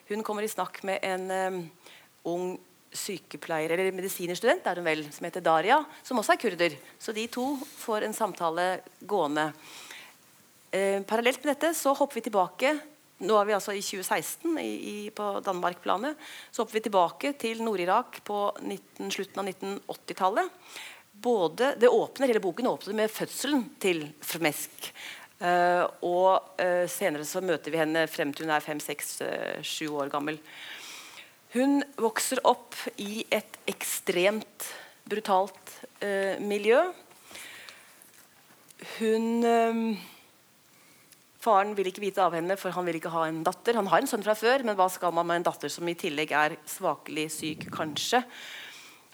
Hun kommer i snakk med en ung sykepleier, eller medisinerstudent er hun vel, som heter Daria, som også er kurder. Så de to får en samtale gående. Eh, parallelt med dette så hopper vi tilbake nå er vi altså i 2016 i, i, på Danmark-planet. Så hopper vi tilbake til Nord-Irak på 19, slutten av 1980-tallet. Det åpner, hele Boken åpner med fødselen til Fremesk. Uh, og uh, senere så møter vi henne frem til hun er fem, seks, uh, sju år gammel. Hun vokser opp i et ekstremt brutalt miljø. Hun Faren vil ikke vite av henne, for han vil ikke ha en datter. Han har en sønn fra før, men hva skal man med en datter som i tillegg er svakelig syk, kanskje?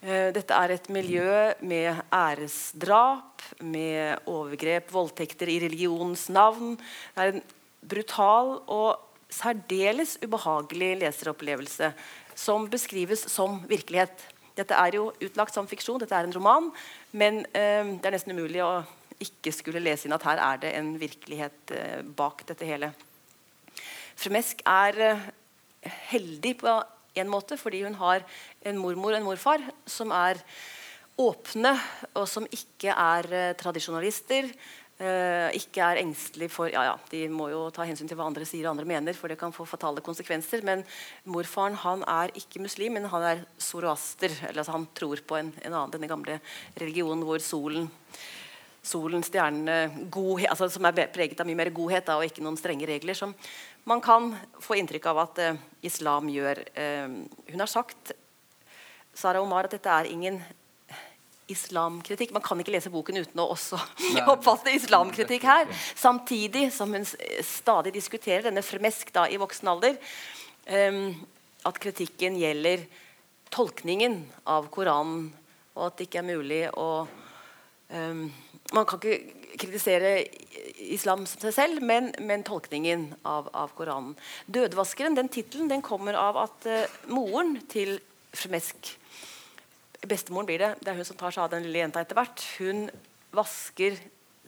Eh, dette er et miljø med æresdrap, med overgrep, voldtekter i religionens navn. Det er en brutal og særdeles ubehagelig leseropplevelse som beskrives som virkelighet. Dette er jo utlagt som fiksjon, dette er en roman, men eh, det er nesten umulig å ikke skulle lese inn at her er det en virkelighet eh, bak dette hele. Fremesk er eh, heldig på en måte fordi hun har en mormor og en morfar som er åpne, og som ikke er eh, tradisjonalister. Ikke er engstelig for ja, ja, De må jo ta hensyn til hva andre sier og andre mener, for det kan få fatale konsekvenser. Men morfaren han er ikke muslim, men han er zoroaster. Eller, altså, han tror på en, en annen, denne gamle religionen hvor solen solen, stjernene, godhet, altså, som er preget av mye mer godhet da, og ikke noen strenge regler. Som man kan få inntrykk av at eh, islam gjør. Eh, hun har sagt Sara Omar, at dette er ingen islamkritikk. Man kan ikke lese boken uten å også [laughs] oppfatte islamkritikk her. Samtidig som hun stadig diskuterer denne fremesk da, i voksen alder. Um, at kritikken gjelder tolkningen av Koranen, og at det ikke er mulig å um, man kan ikke kritisere islam som seg selv, men, men tolkningen av, av, Koranen. 'Dødvaskeren' den tittelen den kommer av at uh, moren til Fremesk Bestemoren blir det. Det er hun som tar seg av den lille jenta etter hvert. Hun vasker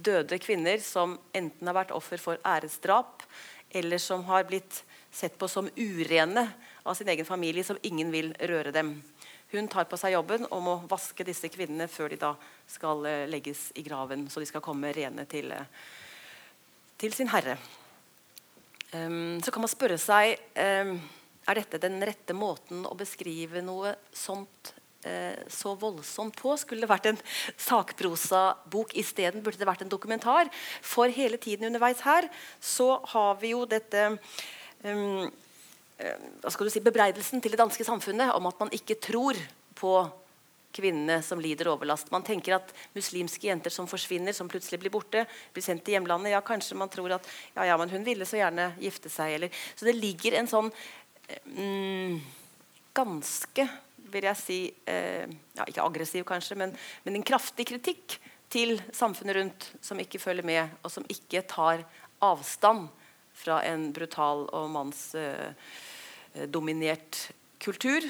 døde kvinner som enten har vært offer for æresdrap, eller som har blitt sett på som urene av sin egen familie, som ingen vil røre dem. Hun tar på seg jobben om å vaske disse kvinnene før de da skal uh, legges i graven, så de skal komme rene til, uh, til sin herre. Um, så kan man spørre seg um, er dette den rette måten å beskrive noe sånt uh, så voldsomt på? Skulle det vært en sakprosabok isteden? Burde det vært en dokumentar? For hele tiden underveis her så har vi jo dette um, Eh, hva skal du si, bebreidelsen til det danske samfunnet om at man ikke tror på kvinnene som lider overlast. Man tenker at muslimske jenter som forsvinner, som plutselig blir borte, blir sendt til hjemlandet. Ja, kanskje man tror at ja, ja, men hun ville så gjerne gifte seg. Eller. Så det ligger en sånn mm, ganske, vil jeg si eh, ja, Ikke aggressiv, kanskje, men, men, en kraftig kritikk til samfunnet rundt som ikke følger med, og som ikke tar avstand fra en brutal og mannsdominert eh, kultur.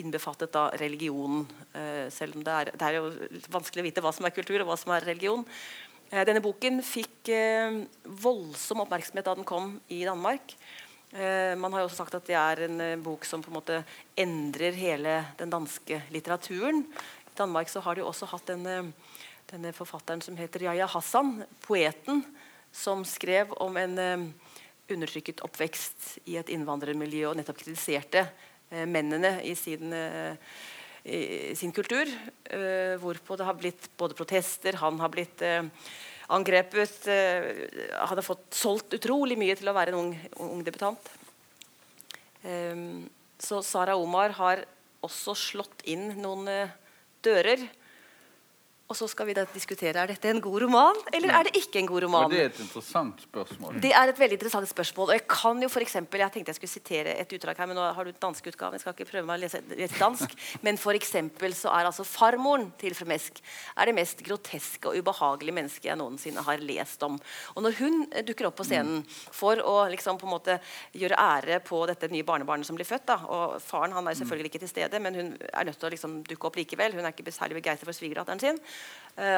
Innbefattet av religionen. Eh, selv om det er, det er, jo vanskelig å vite hva som er kultur og hva som er religion. Eh, denne boken fikk voldsom oppmerksomhet da den kom i Danmark. man har jo også sagt at det er en bok som på en måte endrer hele den danske litteraturen. I Danmark så har de også hatt denne, denne forfatteren som heter Yahya Hassan, poeten, som skrev om en uh, undertrykket oppvekst i et innvandrermiljø og nettopp kritiserte uh, mennene i sin, uh, i sin kultur. hvorpå det har blitt både protester, han har blitt angrepet Han har fått solgt utrolig mye til å være en ung, ung debutant. Så Sara Omar har også slått inn noen dører og så skal vi da diskutere er dette en god roman eller er det ikke en god roman. Og det er et interessant spørsmål. Det er et veldig interessant spørsmål. Og jeg kan jo for eksempel, jeg tenkte jeg skulle sitere et utdrag her, men nå har du dansk utgave. Jeg skal ikke prøve meg å lese, lese dansk. [laughs] Men for eksempel så er altså farmoren til Fremesk er det mest groteske og ubehagelige mennesket jeg noensinne har lest om. Og når hun eh, dukker opp på scenen for å liksom på en måte gjøre ære på dette nye barnebarnet som blir født, da, og faren han er selvfølgelig ikke til stede, men hun er nødt til å liksom dukke opp likevel, hun er ikke særlig begeistret for svigerdatteren sin,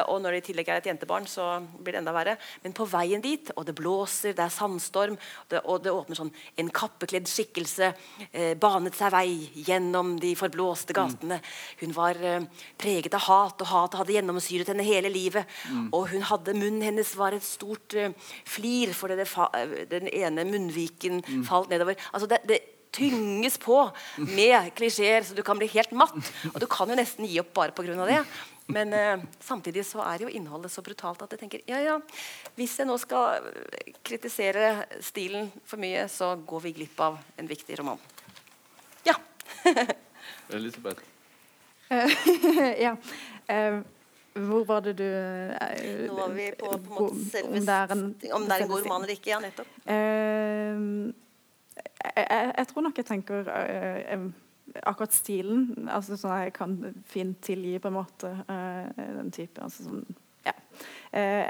og når det i tillegg er et jentebarn, så blir det enda verre. Men på veien dit, og det blåser, det er sandstorm, det, og det åpner sånn En kappekledd skikkelse eh, banet seg vei gjennom de forblåste gatene. Hun var eh, preget av hat, og hatet hadde gjennomsyret henne hele livet. Mm. Og hun hadde, munnen hennes var et stort eh, flir fordi det fa den ene munnviken mm. falt nedover. Altså det, det tynges på med klisjeer, så du kan bli helt matt. [laughs] Og du kan jo nesten gi opp bare pga. det. Men eh, samtidig så er jo innholdet så brutalt at jeg tenker ja, ja, hvis jeg nå skal kritisere stilen for mye, så går vi glipp av en viktig roman. Ja. [laughs] Elisabeth. [laughs] ja. Uh, hvor var det du uh, Nå var vi på, på en måte selve, om det er en, om det er en god roman eller ikke. Ja, nettopp. Uh, jeg, jeg, jeg, tror nok jeg tenker akkurat stilen altså sånn Jeg kan fint tilgi på en måte uh, den type altså sånn, ja. uh,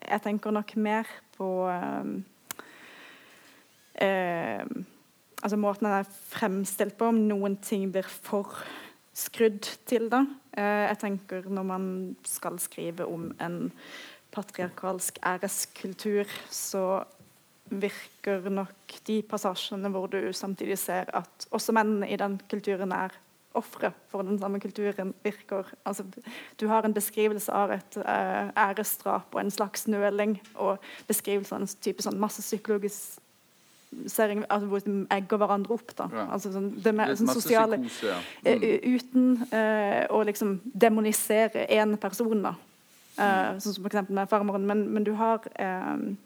jeg, tenker nok mer på uh, altså måten den er fremstilt på, om noen ting blir for skrudd til det. jeg tenker når man skal skrive om en patriarkalsk æreskultur, så virker nok de passasjene hvor du samtidig ser at også menn i den kulturen er ofre for den samme kulturen, virker altså, Du har en beskrivelse av et uh, æresdrap og en slags nøling, og beskrivelse av en type sånn massepsykologisk altså, hvor de egger hverandre opp. da ja. altså, sånn, det med, sånn, sosiale psykose, ja. mm. uh, Uten uh, å liksom demonisere én person, da. Uh, sånn som f.eks. med farmoren. Men, men, du har én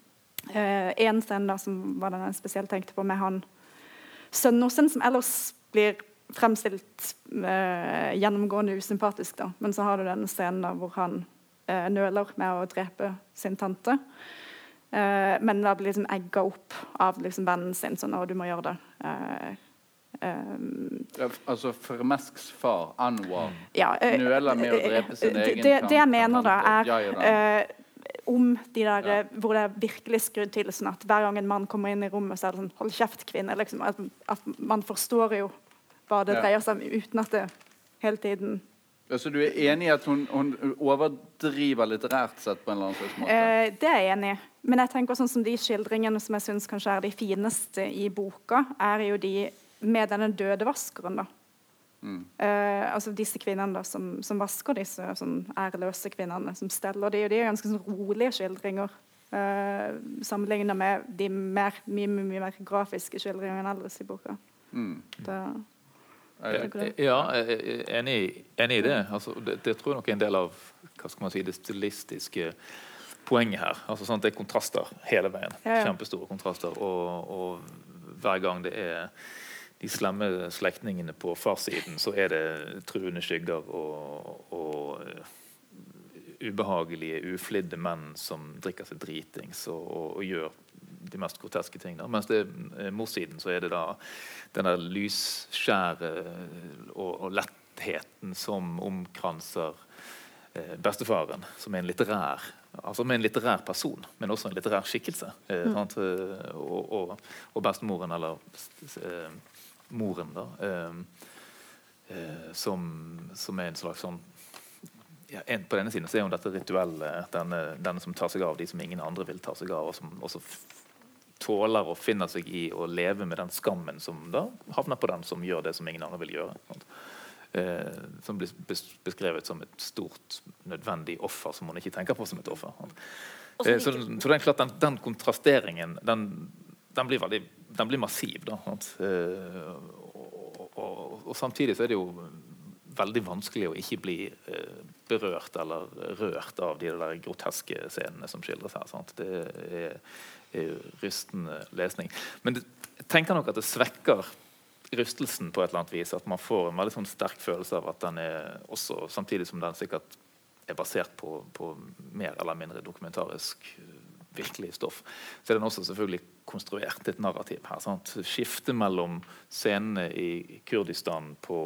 uh, scene da, som var den jeg spesielt tenkte på, med han sønnen som ellers blir fremstilt uh, gjennomgående usympatisk. Da. Men så har du den scenen da, hvor han uh, nøler med å drepe sin tante. Uh, men da blir liksom egga opp av liksom, vennen sin sånn 'Å, du må gjøre det'. Um, ja, altså Fermesks far, Anwar, ja, nøler med å drepe sin egen tante. Det, det jeg mener, da, er om de der, ja. hvor det er virkelig skrudd til sånn at hver gang en mann kommer inn i rommet, så er det sånn 'hold kjeft, kvinne'. Liksom, at, at, man forstår jo hva det dreier seg om, uten at det hele tiden ja, Så du er enig i at hun, hun, overdriver litterært sett på en eller annen slags måte? Eh, det er jeg enig i. Men jeg tenker sånn som de skildringene som jeg syns kanskje er de fineste i boka, er jo de med denne døde vaskeren. da Mm. Altså disse kvinnene da, som, som vasker disse sånn æreløse kvinnene, som steller de, og de er ganske sånn rolige skildringer. Uh, Sammenlignet med de mer, mye, mye, mye, mer grafiske skildringene ellers i boka. Mm. Da, ja, jeg er enig, enig i det. Altså, det. det. tror jeg nok er en del av hva skal man si, det stilistiske poenget her. Altså, sånn, det er kontraster hele veien. Ja, ja. Kjempestore kontraster. Og, og hver gang det er de slemme slektningene på farssiden, så er det truende skygger og, og ubehagelige, uflidde menn som drikker seg dritings og, og, og gjør de mest groteske ting. Da. Mens det er morssiden så er det da den der lysskjære og, og lettheten som omkranser eh, bestefaren, som er en litterær altså med en litterær person, men også en litterær skikkelse. Eh, mm. og, og, og, bestemoren, eller eh, moren, da, eh, eh, som, som, er en slags sånn ja, en, På denne siden så er hun dette rituelle, denne, denne, som tar seg av de som ingen andre vil ta seg av, og som også tåler og finner seg i å leve med den skammen som da havner på den som gjør det som ingen andre vil gjøre. Eh, som blir beskrevet som et stort, nødvendig offer som hun ikke tenker på som et offer. Eh, så, så den, den kontrasteringen den, den blir, veldig, den blir massiv. Da, uh, og, og, og, samtidig så er det jo veldig vanskelig å ikke bli uh, berørt eller rørt av de der groteske scenene som skildres her. Sant? Det er, er rystende lesning. Men jeg tenker nok at det svekker rystelsen på et eller annet vis. At man får en veldig sånn sterk følelse av at den er også, samtidig som den sikkert er basert på, på mer eller mindre dokumentarisk virkelig stoff, så er den også selvfølgelig konstruert et narrativ her. Sant? Skiftet mellom scenene i Kurdistan på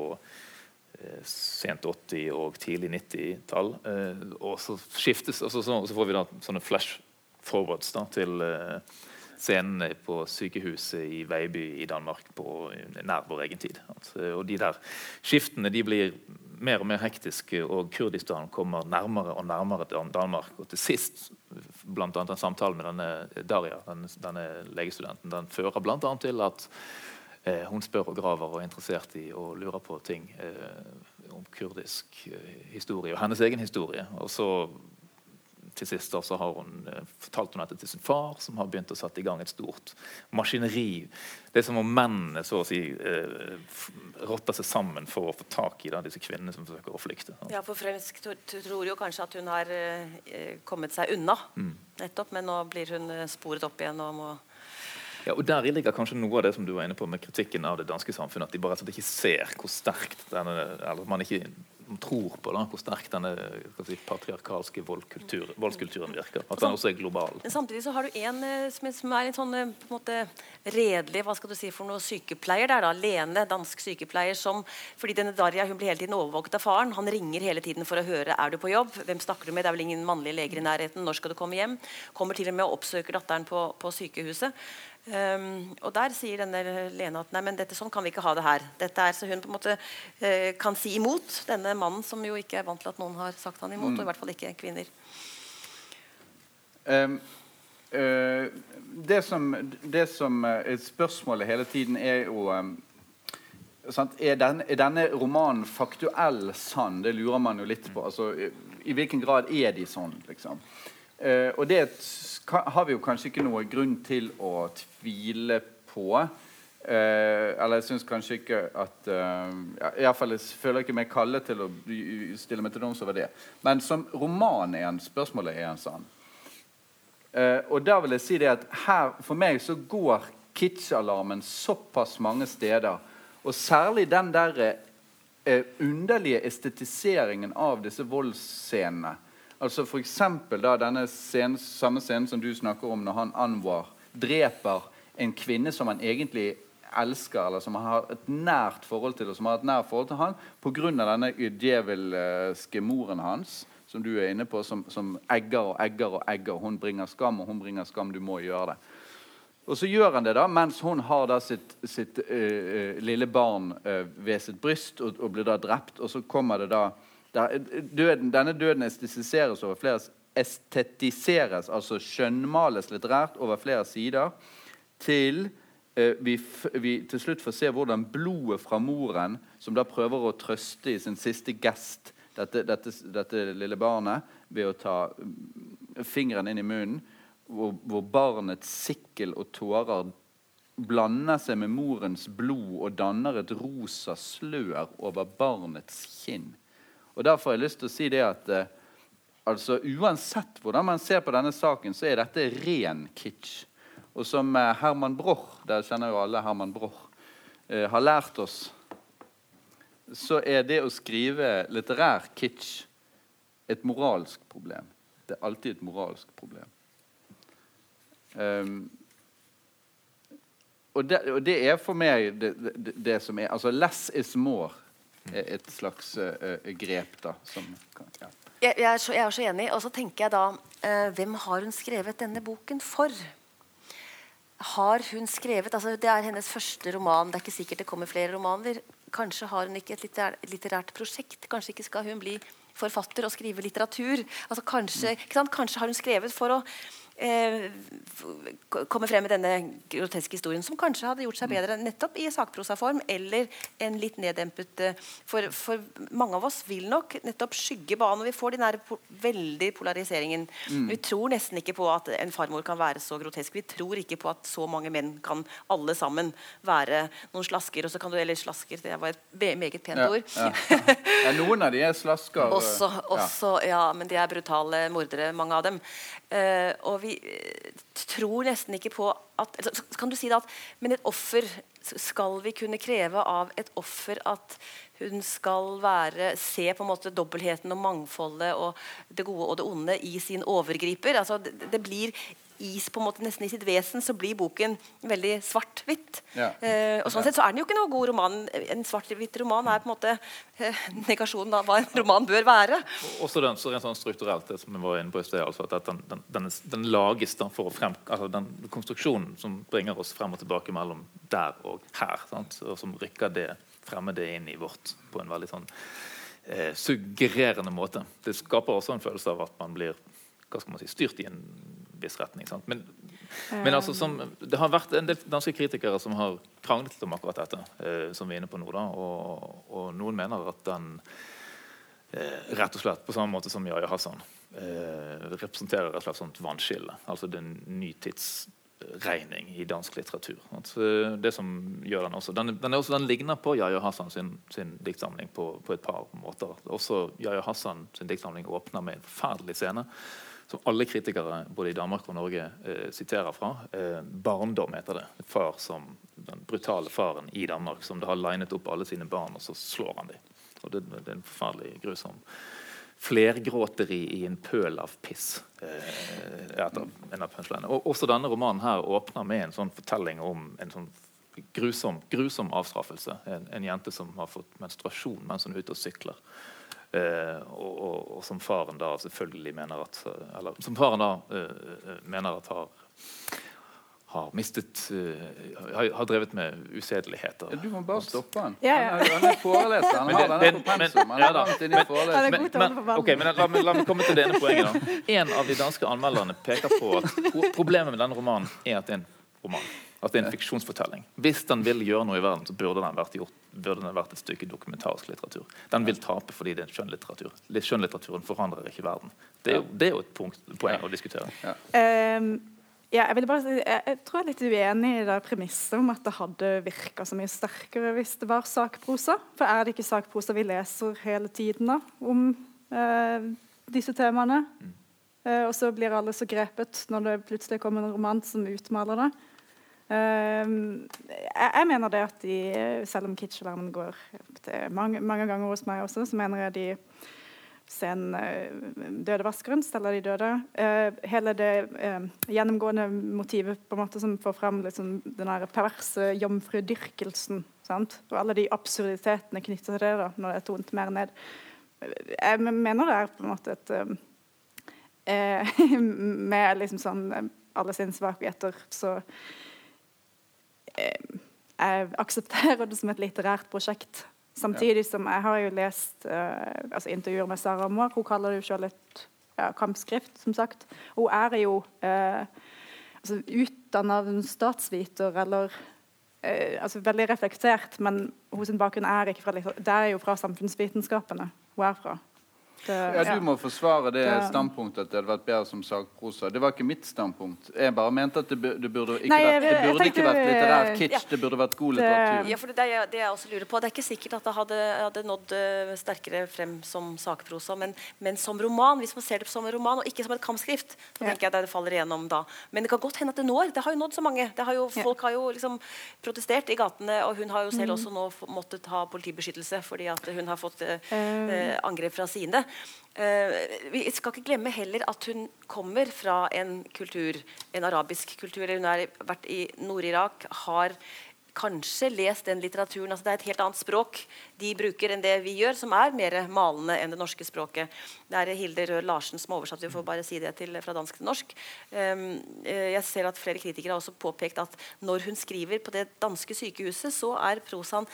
eh, sent 80- og tidlig 90-tall. Eh, og så skiftes, og så, så, så, får vi da sånne flash forwards da, til eh, scenene på sykehuset i Veiby i Danmark på nær vår egen tid. Altså, og de der skiftene de blir mer og mer hektisk, og Kurdistan kommer nærmere og nærmere til Danmark. Og til sist, bl.a. en samtale med denne Daria, denne, denne legestudenten, den fører bl.a. til at eh, hun spør og graver og er interessert i og lurer på ting eh, om kurdisk eh, historie og hennes egen historie. Og så til sist da, så har hun eh, fortalt hun dette til sin far, som har begynt å sette i gang et stort maskineri. Det er som om mennene så å si eh, rotter seg sammen for å få tak i da, disse kvinnene som forsøker å flykte. Ja, for Fremsk tror jo kanskje at hun har eh, kommet seg unna, nettopp, men nå blir hun sporet opp igjen og må Ja, og Der ligger kanskje noe av det som du var inne på med kritikken av det danske samfunnet. At de bare ikke ser hvor sterkt denne, eller man ikke tror på da, hvor sterk denne si, patriarkalske voldskulturen virker. At den også er global. Men samtidig så har du en eh, som er, er litt sånn eh, på en måte redelig hva skal du si for noe sykepleier der da, Lene, dansk sykepleier som fordi denne Darja hun blir hele tiden overvåket av faren. Han ringer hele tiden for å høre er du på jobb. Hvem snakker du med? Det er vel ingen mannlige leger i nærheten. Når skal du komme hjem? Kommer til og med og oppsøker datteren på, på sykehuset. Um, og der sier denne Lene at nei, men dette sånn kan vi ikke ha det her. Dette er Så hun på en måte uh, kan si imot denne mannen som jo ikke er vant til at noen har sagt han imot, og i hvert fall ikke kvinner. Um, uh, det som, det som eh, er spørsmålet hele tiden, er jo um? Er, denne, er denne romanen faktuell sann? Det lurer man jo litt på. Altså, i, I hvilken grad er de sånn? liksom? Eh, og det har vi jo kanskje ikke noe grunn til å tvile på. Eh, eller jeg syns kanskje ikke at eh, Iallfall fall jeg føler ikke meg kallet til å stille meg til doms over det. Men som roman er en spørsmålet er en sånn. Eh, og da vil jeg si det at her, For meg så går kitsch-alarmen såpass mange steder. Og særlig den der eh, underlige estetiseringen av disse voldsscenene. Altså for da denne scenen, samme scenen som du snakker om når han Anwar dreper en kvinne som han egentlig elsker, eller som han har et nært forhold til, og som har et nært forhold til han pga. denne djevelske moren hans som du er inne på, som, som egger og egger og egger. Hun bringer skam, og hun bringer skam. Du må gjøre det. Og så gjør han det da, mens hun har da sitt, sitt uh, uh, lille barn uh, ved sitt bryst og, og blir da drept. Og så kommer det da der, døden, Denne døden estetiseres over flere estetiseres, altså skjønnmales litterært over flere sider, til eh, vi, vi til slutt får se hvordan blodet fra moren, som da prøver å trøste i sin siste gest dette, dette, dette lille barnet ved å ta mm, fingeren inn i munnen, hvor, hvor barnets sikkel og tårer blander seg med morens blod og danner et rosa slør over barnets kinn. Og Derfor har jeg lyst til å si det at eh, altså uansett hvordan man ser på denne saken, så er dette ren kitsch. Og som eh, Herman Broch, der kjenner jo alle Herman Broch, eh, har lært oss, så er det å skrive litterær kitsch et moralsk problem. Det er alltid et moralsk problem. Um, og, det, og det er for meg det, det, det som er Altså 'less is more' et slags eh, eh, grep, da. Som kan, ja. Jeg, jeg, er så, jeg er så enig. Og så tenker jeg da eh, Hvem har hun skrevet denne boken for? Har hun skrevet altså Det er hennes første roman. Det er ikke sikkert det kommer flere romaner. Kanskje har hun ikke et litterær, litterært prosjekt. Kanskje ikke skal hun bli forfatter og skrive litteratur. Altså kanskje, kanskje har hun skrevet for å eh, kommer komme frem med denne groteske historien, som kanskje hadde gjort seg bedre nettopp i sakprosaform eller en litt neddempet eh, for, for mange av oss vil nok nettopp skygge banen. Vi får den der po veldig polariseringen. Vi tror nesten ikke på at en farmor kan være så grotesk. Vi tror ikke på at så mange menn kan alle sammen være noen slasker. Og så kan du, eller slasker, det var et meget pent Ja, ord. ja. [laughs] Ja, noen av de er slasker. Også, ja. også, ja. men de er brutale mordere, mange av dem. Uh, og vi eh, tror nesten ikke på at altså, så kan du si det at Men et offer Skal vi kunne kreve av et offer at hun skal være se på en måte dobbeltheten og mangfoldet og det gode og det onde i sin overgriper? Altså, det, det blir i, på en måte Nesten i sitt vesen så blir boken veldig svart-hvitt. Ja. Eh, og sånn sett så er den jo ikke noe god roman. En svart-hvitt roman er på en måte eh, negasjonen av hva en roman bør være. Også den, så rent sånn strukturelt, det som vi var inne på i sted, altså at den, den, den, den lages da for å frem, altså den konstruksjonen som bringer oss frem og tilbake mellom der og her, sant? og som rykker det fremmede inn i vårt på en veldig sånn eh, suggererende måte. Det skaper også en følelse av at man blir hva skal man si, styrt i en viss retning. Men, men altså, som, det har vært en del danske kritikere som har kranglet om akkurat dette, eh, som vi er inne på nå. da, og, og noen mener at den eh, rett og slett på samme måte som Yahya Hassan eh, representerer et slags sånt vannskille. Altså den nytidsregning i dansk litteratur. Altså, det som gjør Den også, den, den, også, den ligner på Yahya Hassan sin, sin diktsamling på, på, et par måter. Også Yahya Hassan sin diktsamling åpner med en forferdelig scene som alle kritikere både i Danmark og Norge eh, siterer fra. Eh, 'Barndom' heter det. Far som, den brutale faren i Danmark som det har linet opp alle sine barn, og så slår han dem. Og det, det er en forferdelig grusom flergråteri i en pøl av piss. Eh, etter en av Og Også denne romanen her åpner med en sånn fortelling om en sånn grusom, grusom avstraffelse. En, en, jente som har fått menstruasjon mens hun er ute og sykler. Eh, og, og, og, som faren da selvfølgelig mener at Eller som faren da eh, mener at har har mistet uh, har, har, drevet med usedeligheter. Ja, du må bare stoppe han. Ja, ja. Han, han er foreleser. Han har denne på pensum. Han er langt inne i forelesning. Men, men, okay, men la, la, meg komme til denne poenget. da. [laughs] En av de danske anmelderne peker på at problemet med denne romanen er at det er en roman. At det er en fiksjonsfortelling. Hvis den vil gjøre noe i verden, så burde den vært, gjort, burde den vært et stykke dokumentarisk litteratur. Den vil tape fordi det er skjønnlitteratur. Skjønnlitteraturen forandrer ikke verden. Det er jo, det er jo et punkt, poeng å diskutere. Ja. Um, ja, jeg, bare, jeg, jeg, tror jeg er litt uenig i det premisset om at det hadde virka så mye sterkere hvis det var sakprosa. For er det ikke sakprosa vi leser hele tiden da, om uh, disse temaene? Mm. Uh, og så blir alle så grepet når det plutselig kommer en roman som utmaler det. Ehm, jeg, jeg, mener det at de, selv om kitsch-alarmen går mange, mange, ganger hos meg også, så mener jeg de scenen uh, 'Døde vaskeren', steller de døde'. Uh, hele det uh, gjennomgående motivet på en måte som får fram liksom, den perverse jomfrudyrkelsen. Sant? Og alle de absurditetene knyttet til det da, når det er tonet mer ned. Jeg mener det er på en måte et [laughs] Med liksom sånn alle sine svakheter, så Eh, jeg aksepterer det som et litterært prosjekt. Samtidig som jeg har jo lest uh, altså intervjuer med Sara Moar. Hun kaller det jo selv et ja, kampskrift, som sagt. Hun er jo uh, altså, utdanna statsviter eller uh, altså, veldig reflektert, men hennes bakgrunn er ikke fra det er jo fra samfunnsvitenskapene hun er fra. Det, ja, Du må forsvare det, det standpunktet at det hadde vært bedre som sakprosa. Det var ikke mitt standpunkt. Jeg bare mente at det, det burde ikke, Nei, jeg, vært, det burde ikke vært litterært kitsch, ja, det burde vært god litteratur. Ja, for det, er, det jeg også lurer på, det er ikke sikkert at det hadde, hadde nådd uh, sterkere frem som sakprosa, men, men, som roman. Hvis man ser det som en roman og ikke som et kampskrift, så tenker jeg det faller igjennom da. Men det kan godt hende at det når. Det har jo nådd så mange. Har jo, folk har jo liksom protestert i gatene, og hun har jo selv mm. også nå måttet ha politibeskyttelse fordi at hun har fått uh, uh, angrep fra sine. Uh, vi skal ikke glemme heller at hun kommer fra en kultur, en arabisk kultur. Hun har vært i Nord-Irak, har kanskje lest den litteraturen. altså Det er et helt annet språk de bruker enn det vi gjør, som er mer malende enn det norske språket. Det er Hilde Rød Larsen som har oversatt, vi får bare si det til, fra dansk til norsk. Um, jeg ser at Flere kritikere har også påpekt at når hun skriver på det danske sykehuset, så er prosaen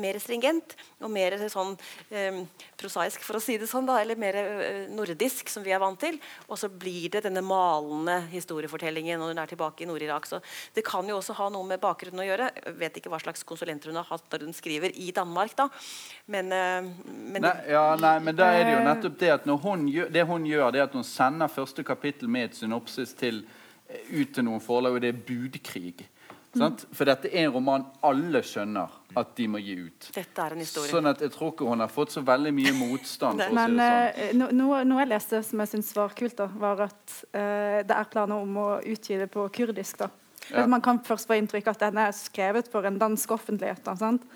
mer stringent og mer sånn eh, prosaisk, for å si det sånn, da, eller mer eh, nordisk, som vi er vant til. Og så blir det denne malende historiefortellingen når hun er tilbake i Nord-Irak. Så det kan jo også ha noe med bakgrunnen å gjøre. Jeg vet ikke hva slags konsulenter hun har hatt når hun skriver i Danmark, da. Men, eh, men nei, ja, nei, men da er det jo nettopp det at hun gjør, det hun gjør, det er at hun sender første kapittel med et synopsis til, eh, ut til noen forlag, og det er budkrig. Mm. For dette er en roman alle skjønner at de må gi ut. Dette er en historie. Sånn at Jeg tror ikke hun har fått så veldig mye motstand. for Men, si det sånn. Uh, noe, noe, jeg leste som jeg syntes var kult, da, var at uh, det er planer om å utgi det på kurdisk. da. Ja. Man kan først få inntrykk av at den er skrevet for en dansk offentlighet. Da, sant?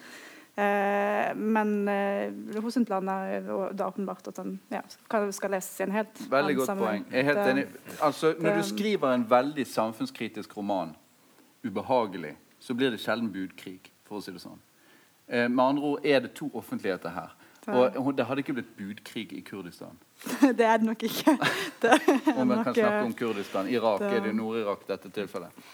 Uh, men uh, hos en plan er det åpenbart at den ja, skal leses i en helt Veldig godt poeng. Jeg er helt enig. Altså, når du skriver en veldig samfunnskritisk roman, ubehagelig, så blir det sjelden budkrig for å si det sånn. Eh, med andre ord er det to offentligheter her. Og det hadde ikke blitt budkrig i Kurdistan. [laughs] det er det nok ikke. [laughs] Det om man kan snakke om Kurdistan. Irak det... er det Nord-Irak dette tilfellet.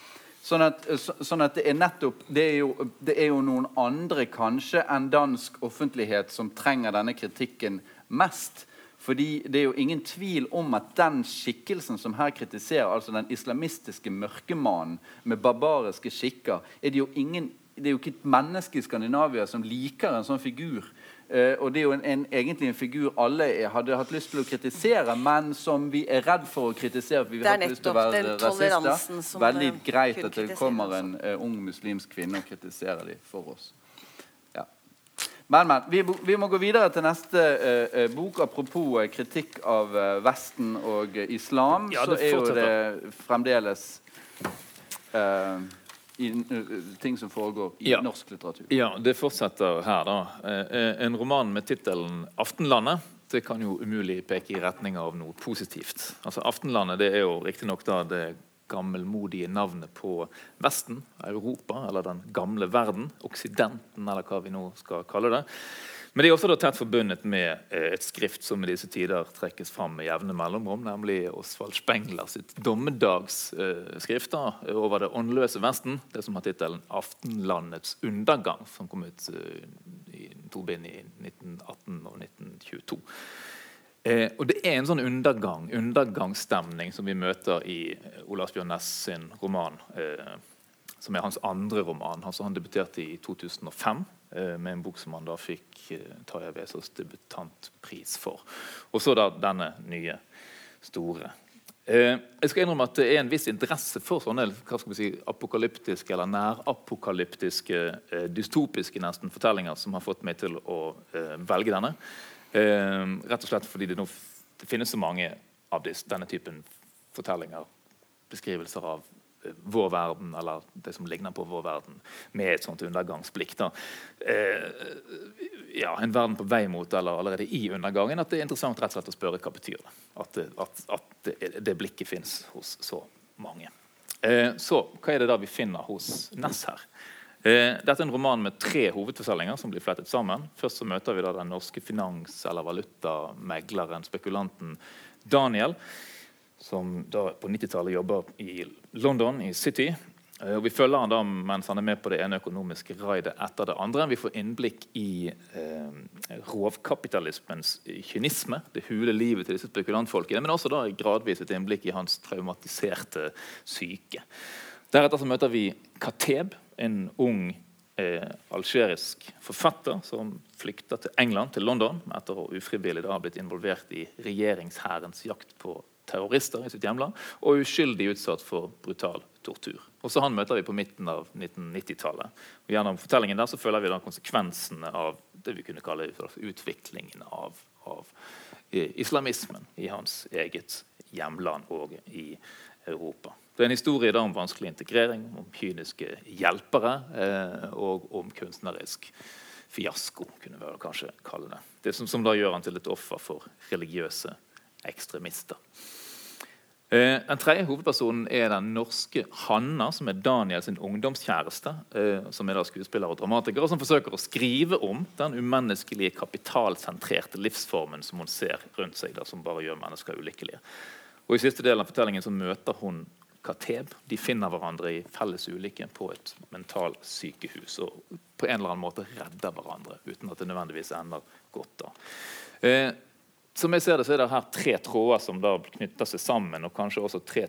Sånn at, så, sånn at, det er nettopp det er, jo, det er, jo, noen andre kanskje enn dansk offentlighet som trenger denne kritikken mest. Fordi det er jo ingen tvil om at den skikkelsen som her kritiserer, altså den islamistiske mørkemannen med barbariske skikker, er det jo ingen det er jo ikke et menneske i Skandinavia som liker en sånn figur. Uh, og det er jo en, en, egentlig en figur alle hadde hatt lyst til å kritisere, men som vi er redd for å kritisere. for vi har lyst til å være rasister. Veldig eh, greit at det kommer en uh, ung muslimsk kvinne og kritiserer dem for oss. Men, men. Vi, vi, må gå videre til neste uh, bok. Apropos uh, kritikk av uh, Vesten og islam, ja, så er jo det fremdeles i, ting som foregår i ja. norsk litteratur. Ja, det fortsetter her, da. en roman med tittelen 'Aftenlandet' det kan jo umulig peke i retning av noe positivt. Altså Aftenlandet det er jo riktignok det gammelmodige navnet på Vesten, Europa, eller den gamle verden, Oksidenten, eller hva vi nå skal kalle det. Men det er også tett forbundet med eh, et skrift som i disse tider trekkes fram med jevne mellomrom, nemlig Osvald Spengler sitt dommedagsskrift over det åndløse Vesten, det som har tittelen 'Aftenlandets undergang', som kom ut eh, i to bind i 1918 og 1922. Eh, og Det er en sånn undergang, undergangsstemning som vi møter i eh, Ola Asbjørn Næss sin roman. Eh, som er hans andre roman. Altså, han debuterte i 2005 eh, med en bok som han da fikk eh, Tarjei Vesaas debutantpris for. Og så da denne nye, store. Eh, jeg skal innrømme at Det er en viss interesse for sånne hva skal vi si, apokalyptiske eller nærapokalyptiske, eh, dystopiske nesten fortellinger som har fått meg til å velge denne. Eh, rett og slett fordi det, nå, det finnes så mange av disse, denne typen fortellinger, beskrivelser av eh, vår verden, eller det som ligner på vår verden, med et sånt undergangsblikk. Eh, ja, En verden på vei mot, eller allerede i undergangen. At det er interessant rett og slett å spørre hva betyr det. At, at, at det, blikket fins hos så mange. Eh, så hva er det da vi finner hos Ness her? Eh, dette er en roman med tre hovedfortellinger som blir flettet sammen. Først så møter vi da den norske finans- eller valutamegleren, spekulanten Daniel, som da på 90-tallet jobber i London, i City. Eh, og Vi følger han da mens han er med på det ene økonomiske raidet etter det andre. Vi får innblikk i eh, rovkapitalismens kynisme, det hule livet til disse spekulantfolkene, men også da gradvis et innblikk i hans traumatiserte syke. Deretter så møter vi Kateb, en ung eh, algerisk forfatter som flykta til England, til London, etter å ufrivillig ha blitt involvert i regjeringshærens jakt på terrorister i sitt hjemland, og uskyldig utsatt for brutal tortur. Også Han møter vi på midten av 1990-tallet. Og Gjennom fortellingen der så føler vi da konsekvensene av det vi kunne kalle utviklingen av, av eh, islamismen i hans eget hjemland og i Europa. Det er en historie om vanskelig integrering, om kyniske hjelpere eh, og om kunstnerisk fiasko. kunne vi kanskje kalle Det Det som, som da gjør han til et offer for religiøse ekstremister. Eh, den tredje hovedpersonen er den norske Hanna, som er Daniels ungdomskjæreste. Eh, som er da skuespiller og dramatiker, og som forsøker å skrive om den umenneskelige, kapitalsentrerte livsformen som hun ser rundt seg, da, som bare gjør mennesker ulykkelige. Og I siste del av fortellingen så møter hun Kateb. De finner hverandre i felles ulykke på et mentalsykehus og på en eller annen måte redder hverandre uten at det nødvendigvis ender godt. da. Eh, som jeg ser det, så er det her tre tråder som da knytter seg sammen, og kanskje også tre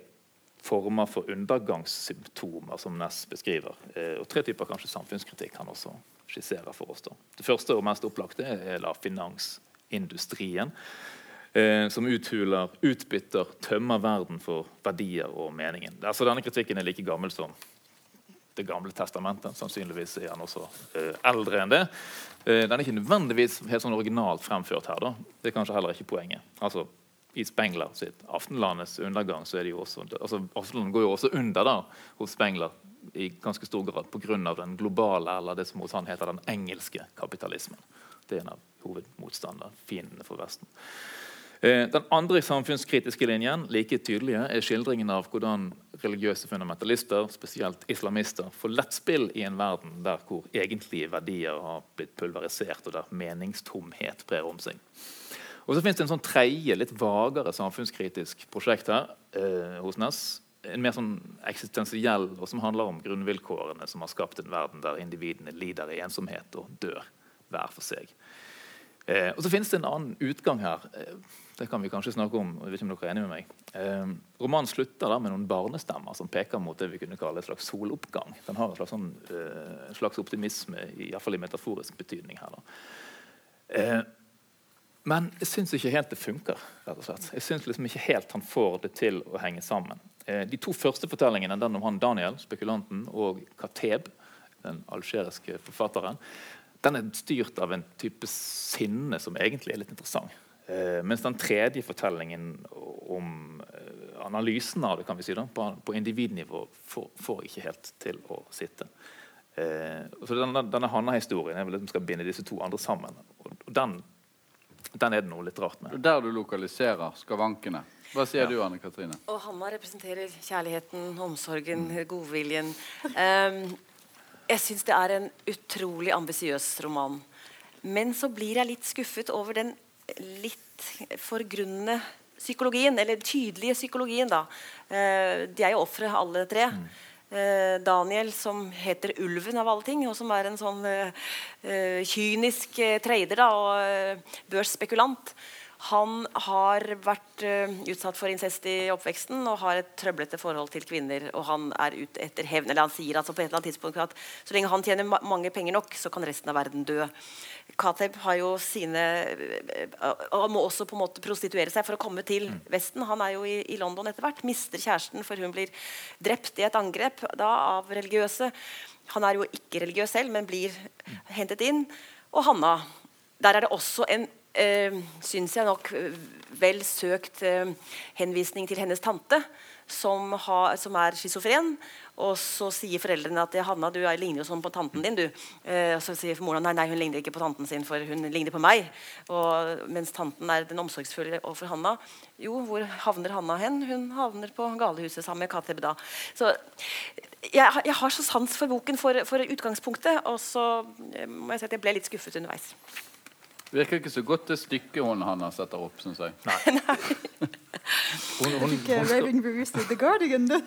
former for undergangssymptomer, som Ness beskriver. Eh, og tre typer kanskje samfunnskritikk han også skisserer for oss. da. Det første og mest opplagte er da finansindustrien eh, som uthuler, utbytter, tømmer verden for verdier og meningen. Altså, denne kritikken er like gammel som Det gamle testamentet. Sannsynligvis er han også eh, eldre enn det. Eh, den er ikke nødvendigvis helt sånn originalt fremført her. da. Det er kanskje heller ikke poenget. Altså, i Spengler sitt 'Aftenlandets undergang' så er det jo også, altså Aftenland går jo også under da, hos Spengler i ganske stor grad pga. den globale, eller det som hos han heter den engelske kapitalismen. Det er en av hovedmotstanderne, fiendene for Vesten. Eh, den andre samfunnskritiske linjen like tydelige, er skildringen av hvordan religiøse fundamentalister, spesielt islamister, får lettspill i en verden der hvor egentlige verdier har blitt pulverisert, og der meningstomhet brer om seg. Og så finnes det en sånn tredje, litt vagere samfunnskritisk prosjekt her eh, hos Ness, en mer sånn eksistensiell, og som handler om grunnvilkårene som har skapt en verden der individene lider i ensomhet og dør hver for seg. Eh, og Så finnes det en annen utgang her. Eh, det kan vi kanskje snakke om. jeg vet ikke om dere er enige med meg. Eh, romanen slutter da med noen barnestemmer som peker mot det vi kunne kalle et slags soloppgang. Den har en slags, sånn, eh, slags optimisme, i, fall i metaforisk betydning her. da. Eh, men jeg syns ikke helt det funker. rett og slett. Jeg syns liksom ikke helt han får det til å henge sammen. Eh, de to første fortellingene, den om han Daniel, spekulanten, og Kateb, den algeriske forfatteren, den er styrt av en type sinne som egentlig er litt interessant. Eh, mens den tredje fortellingen om eh, analysen av det kan vi si da, på, på individnivå får, får, ikke helt til å sitte. Eh, så Denne, denne Hanna-historien er vel det som skal binde disse to andre sammen. og den, den er det noe litt rart med. Der du lokaliserer skavankene. Hva sier ja. du, Anne Katrine? Og Hanna representerer kjærligheten, omsorgen, godviljen. Um, jeg syns det er en utrolig ambisiøs roman. Men så blir jeg litt skuffet over den litt forgrunne psykologien, eller tydelige psykologien, da. Eh, de er jo ofre, alle tre. Mm. Eh, Daniel, som heter Ulven av alle ting, og som er en sånn eh, kynisk trader da, og børsspekulant. Han har vært uh, utsatt for incest i oppveksten og har et trøblete forhold til kvinner. Og han er ute etter hevn. Eller han sier altså på et eller annet tidspunkt at så lenge han tjener ma mange penger nok, så kan resten av verden dø. Kateb har jo sine og må også på en måte prostituere seg for å komme til mm. Vesten. Han er jo i, i London etter hvert. Mister kjæresten, for hun blir drept i et angrep da av religiøse. Han er jo ikke religiøs selv, men blir mm. hentet inn. Og Hanna. Der er det også en eh, syns jeg nok eh, vel søkt eh, henvisning til hennes tante, som, ha, som er schizofren. Og så sier foreldrene at Hanna, du ligner jo sånn på tanten din. du. Eh, og så sier moren nei, nei, hun ligner ikke på tanten sin, for hun ligner på meg. Og, mens tanten er den omsorgsfulle overfor Hanna. Jo, hvor havner Hanna hen? Hun havner på galehuset sammen med KTB da. Så jeg, jeg, har så sans for boken, for, for utgangspunktet. Og så eh, må jeg si at jeg ble litt skuffet underveis. Virker ikke så godt det stykket hun Hanna setter opp, syns jeg. [laughs] Nei. hun, hun, hun,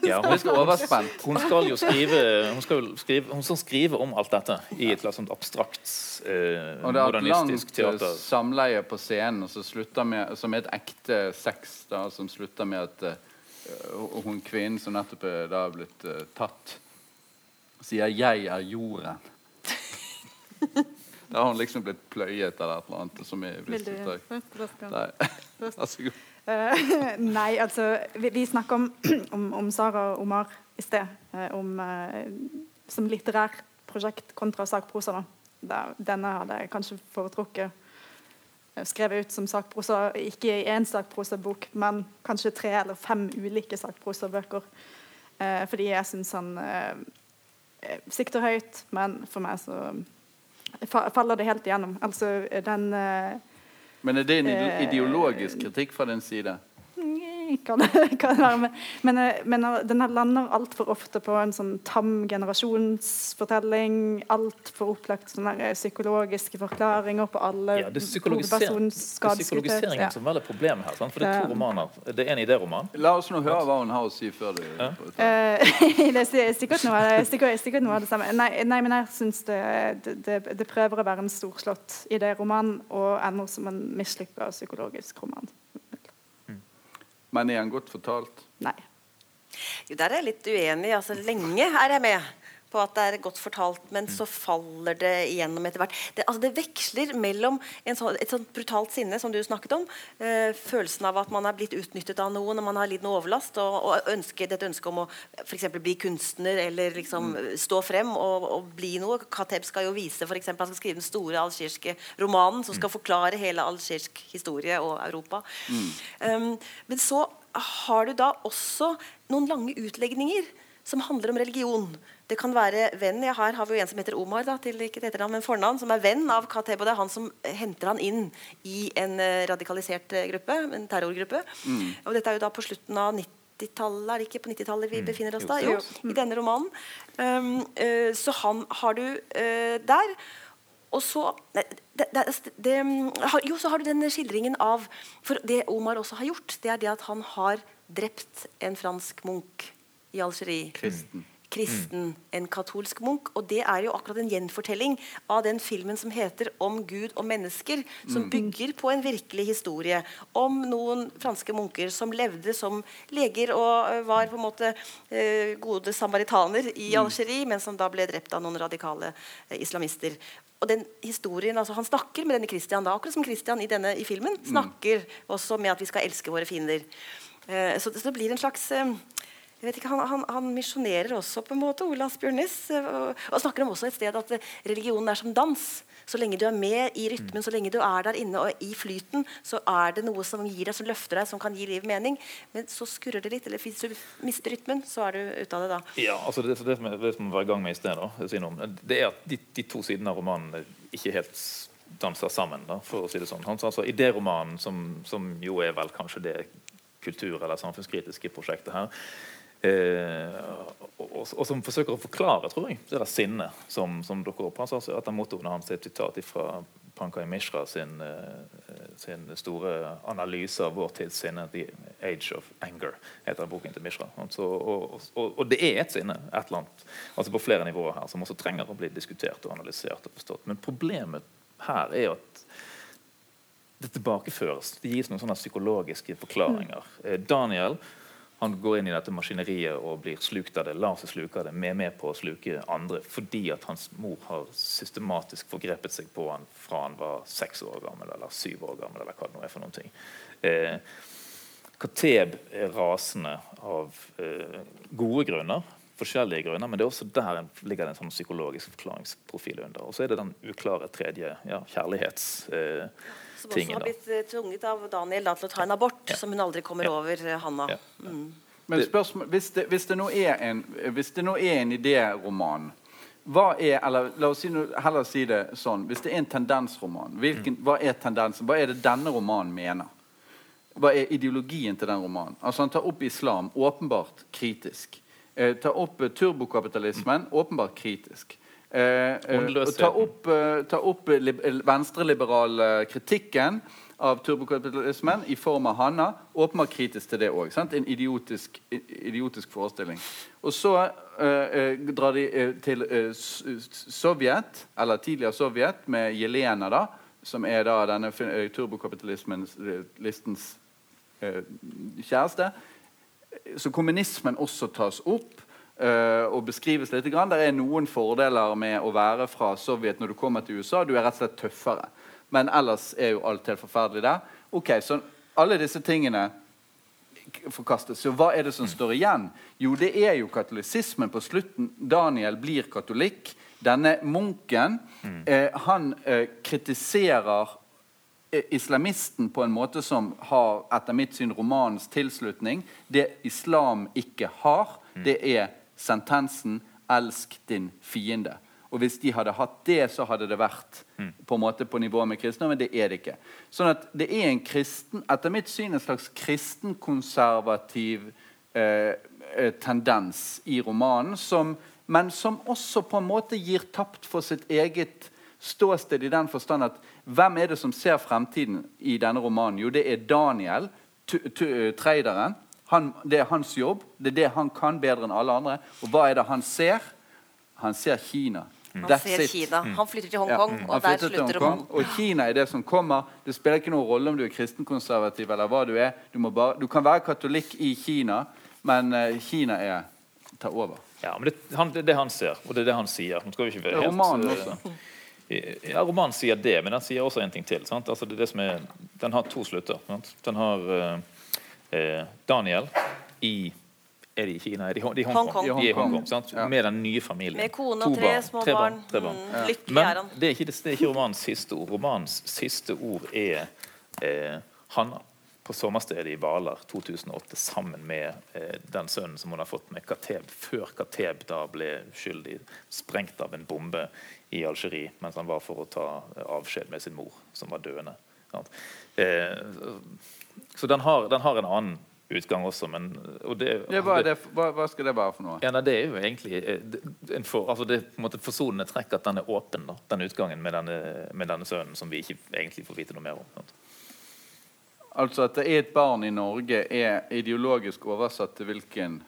ja, hun, skal overspent. Hun skal jo skrive Hun skal, skrive, hun skal skrive om alt dette i et sånt abstrakt eh, Og det er et langt teater. samleie på scenen med, som er et ekte sex, da, som slutter med at uh, hun kvinnen som nettopp er da blitt uh, tatt, sier 'jeg er jorden'. [laughs] Da har hun liksom blitt pløyet eller et eller annet. som er Vil du [laughs] [laughs] Nei. Altså Vi, vi snakker om, [clears throat] om, om, Sara Omar i sted. Uh, om, uh, som litterært prosjekt kontra sakprosa. Da. Denne hadde jeg kanskje foretrukket skrevet ut som sakprosa. Ikke i én sakprosabok, men kanskje tre eller fem ulike sakprosabøker. fordi jeg syns han sikter høyt, men for meg så faller det helt igjennom. Altså den uh, Men er det en uh, ideologisk kritikk fra din side? Kan, [laughs] kan være med. Men, eh, men den lander altfor ofte på en sånn tam generasjonsfortelling. Altfor opplagt sånne eh, psykologiske forklaringer på alle ja, Det er psykologiseringen ja. som vel er problemet her. Sant? For det er to romaner. Det er en idéroman. La oss nå høre hva hun har å si før du ja. [laughs] Det er sikkert noe, sikkert, sikkert noe av det samme. Nei, nei men jeg syns det, det, det, prøver å være en storslått idéroman og ender som en mislykka psykologisk roman. Men er han godt fortalt? Nei. Jo, der er jeg litt uenig. Altså, lenge er jeg med på at det er godt fortalt, men så faller det igjennom etter hvert. Det, altså, det veksler mellom så, et sånt brutalt sinne, som du snakket om, eh, følelsen av at man er blitt utnyttet av noen, og man har lidd noe overlast, og, og ønske, et ønske om å for bli kunstner eller liksom mm. stå frem og, og, bli noe. Kateb skal jo vise for eksempel, Han skal skrive den store algeriske romanen som skal mm. forklare hele algerisk historie og Europa. Mm. Um, men så har du da også noen lange utlegninger som handler om religion. Det kan være venn. Jeg har, har vi jo en som heter Omar, da, til ikke etternavn, men fornavn, som er venn av Kateb. Og det er han som henter han inn i en uh, radikalisert uh, gruppe, en terrorgruppe. Mm. Og dette er jo da på slutten av 90-tallet, er det ikke på 90-tallet vi mm. befinner oss da? Jo, i denne romanen. Um, uh, så han har du der. Og så det, det, det, Jo, så har du den skildringen av For det Omar også har gjort, det er det at han har drept en fransk munk i Algerie. Kristen. Kristen, en katolsk munk. Og det er jo akkurat en gjenfortelling av den filmen som heter 'Om Gud og mennesker', som bygger på en virkelig historie om noen franske munker som levde som leger og var på en måte ø, gode samaritaner i Algerie, men som da ble drept av noen radikale ø, islamister. Og den historien, altså Han snakker med denne Christian, da, akkurat som Christian i, denne, i filmen. Snakker også med at vi skal elske våre fiender. Eh, så, så det blir en slags eh, jeg vet ikke, Han, han, han misjonerer også, på en måte, Ole Asbjørnis. eh, Og, og snakker om også et sted at eh, religionen er som dans. Så lenge du er med i rytmen, så lenge du er der inne og i flyten, så er det noe som gir deg, som løfter deg, som kan gi livet mening. Men så skurrer det litt, eller hvis du mister rytmen, så er du ute av det da. Ja, altså det, det, som jeg, det som jeg var i gang med i sted, da, det er at de, de to sidene av romanen ikke helt danser sammen, da, for å si det sånn. Altså i Altså, Idéromanen, som, som jo er vel kanskje det kultur- eller samfunnskritiske prosjektet her, og, og, og som forsøker å forklare tror jeg, det der sinnet som, som dukker opp. Altså at han mottoene hans er et sitat fra Pankai Mishra sin, eh, sin store analyse av vår tids sinne, 'The Age of Anger', heter boken til Mishra. Altså, og, og, og det er et sinne et eller annet, altså på flere nivåer her, som også trenger å bli diskutert og analysert. og forstått. Men problemet her er at det tilbakeføres. Det gis noen sånne psykologiske forklaringer. Eh, Daniel han går inn i dette maskineriet og blir slukt av det. lar seg sluke av det, med med på å sluke andre fordi at hans mor har systematisk forgrepet seg på han fra han var seks år gammel eller syv år gammel. eller hva det nå er for noen ting. Eh, Kateb er rasende av eh, gode grunner, forskjellige grunner, men det er også der ligger det en sånn psykologisk forklaringsprofil under. Og så er det den uklare tredje ja, kjærlighets... Eh, Som også tingene. har blitt eh, tvunget av Daniel da, til å ta en abort, som hun aldri kommer over, eh, Hanna. Ja. Mm. Men spørsmål, hvis, det, hvis, det nå er en, hvis det nå er en idéroman hva er, eller La oss si, noe- heller si det sånn. Hvis det er en tendensroman, hvilken, hva er tendensen? Hva er det denne romanen mener? Hva er ideologien til den romanen? Altså Han tar opp islam, åpenbart kritisk. Eh, tar opp eh, turbokapitalismen, åpenbart kritisk. Eh, eh, tar opp, ta opp eh, venstreliberal kritikken av turbokapitalismen i form av Hanna. Åpenbart kritisk til det òg. En idiotisk, idiotisk forestilling. Og så eh, eh, drar de eh, til eh, Sovjet, eller tidligere Sovjet, med Jelena, da, som er da denne eh, turbokapitalismens eh, eh, kjæreste. Så kommunismen også tas opp eh, og beskrives litt. Grann. Det er noen fordeler med å være fra Sovjet når du kommer til USA. Du er rett og slett tøffere. Men ellers er jo alt helt forferdelig der. Ok, Så alle disse tingene forkastes. Så hva er det som står igjen? Jo, det er jo katolisismen på slutten. Daniel blir katolikk. Denne munken eh, han eh, kritiserer eh, islamisten på en måte som har etter mitt syn romanens tilslutning. Det islam ikke har, det er sentensen 'elsk din fiende'. Og Hvis de hadde hatt det, så hadde det vært på en måte på nivå med kristne, men det er det ikke. Sånn at det er en kristen, etter mitt syn en slags kristenkonservativ eh, eh, tendens i romanen, som, men som også på en måte gir tapt for sitt eget ståsted i den forstand at hvem er det som ser fremtiden i denne romanen? Jo, det er Daniel, eh, traderen. Han, det er hans jobb. Det er det han kan bedre enn alle andre. Og hva er det han ser? Han ser Kina. Han That's ser it. Kina. Han flytter til Ja, Hongkong, han og der slutter Hongkong, romanen. Og Kina er det som kommer. Det spiller ikke noen rolle om du er kristenkonservativ eller hva du er. Du, må bare, du kan være katolikk i Kina, men eh, Kina er tar over. Ja, men det, han, det er det han ser, og det er det han sier. Nå skal vi ikke være helt, romanen eh, også. Ja, romanen sier det, men den sier også en ting til. Sant? Altså, det er det som er, den har to slutter. Sant? Den har eh, eh, Daniel i Er de i Kina? Er de, de, Hong- Kong. Hongkong. De er i Hongkong. Ja. Med den nye familien. Med kone og tre små Tre barn. Tre barn. Mm, Ja. Lykkelig Men er han. det er, ikke, det er ikke romanens siste ord. Romanens siste ord er eh, Hanna på sommerstedet i Hvaler 2008 sammen med eh, den sønnen som hun har fått med Kateb, før Kateb da ble uskyldig sprengt av en bombe i Algerie mens han var for å ta avskjed med sin mor, som var døende. Sant? Eh, så den har, den har en annen utgang også, men og det, Ja, hva, det, hva, hva skal det være for noe? ja, nei, det er jo egentlig eh, en for, altså det på en måte forsonende trekk at den er åpen, da, den utgangen med denne, med denne sønnen, som vi ikke egentlig får vite noe mer om. Sant? Altså at det er et barn i Norge, er ideologisk oversatt til hvilken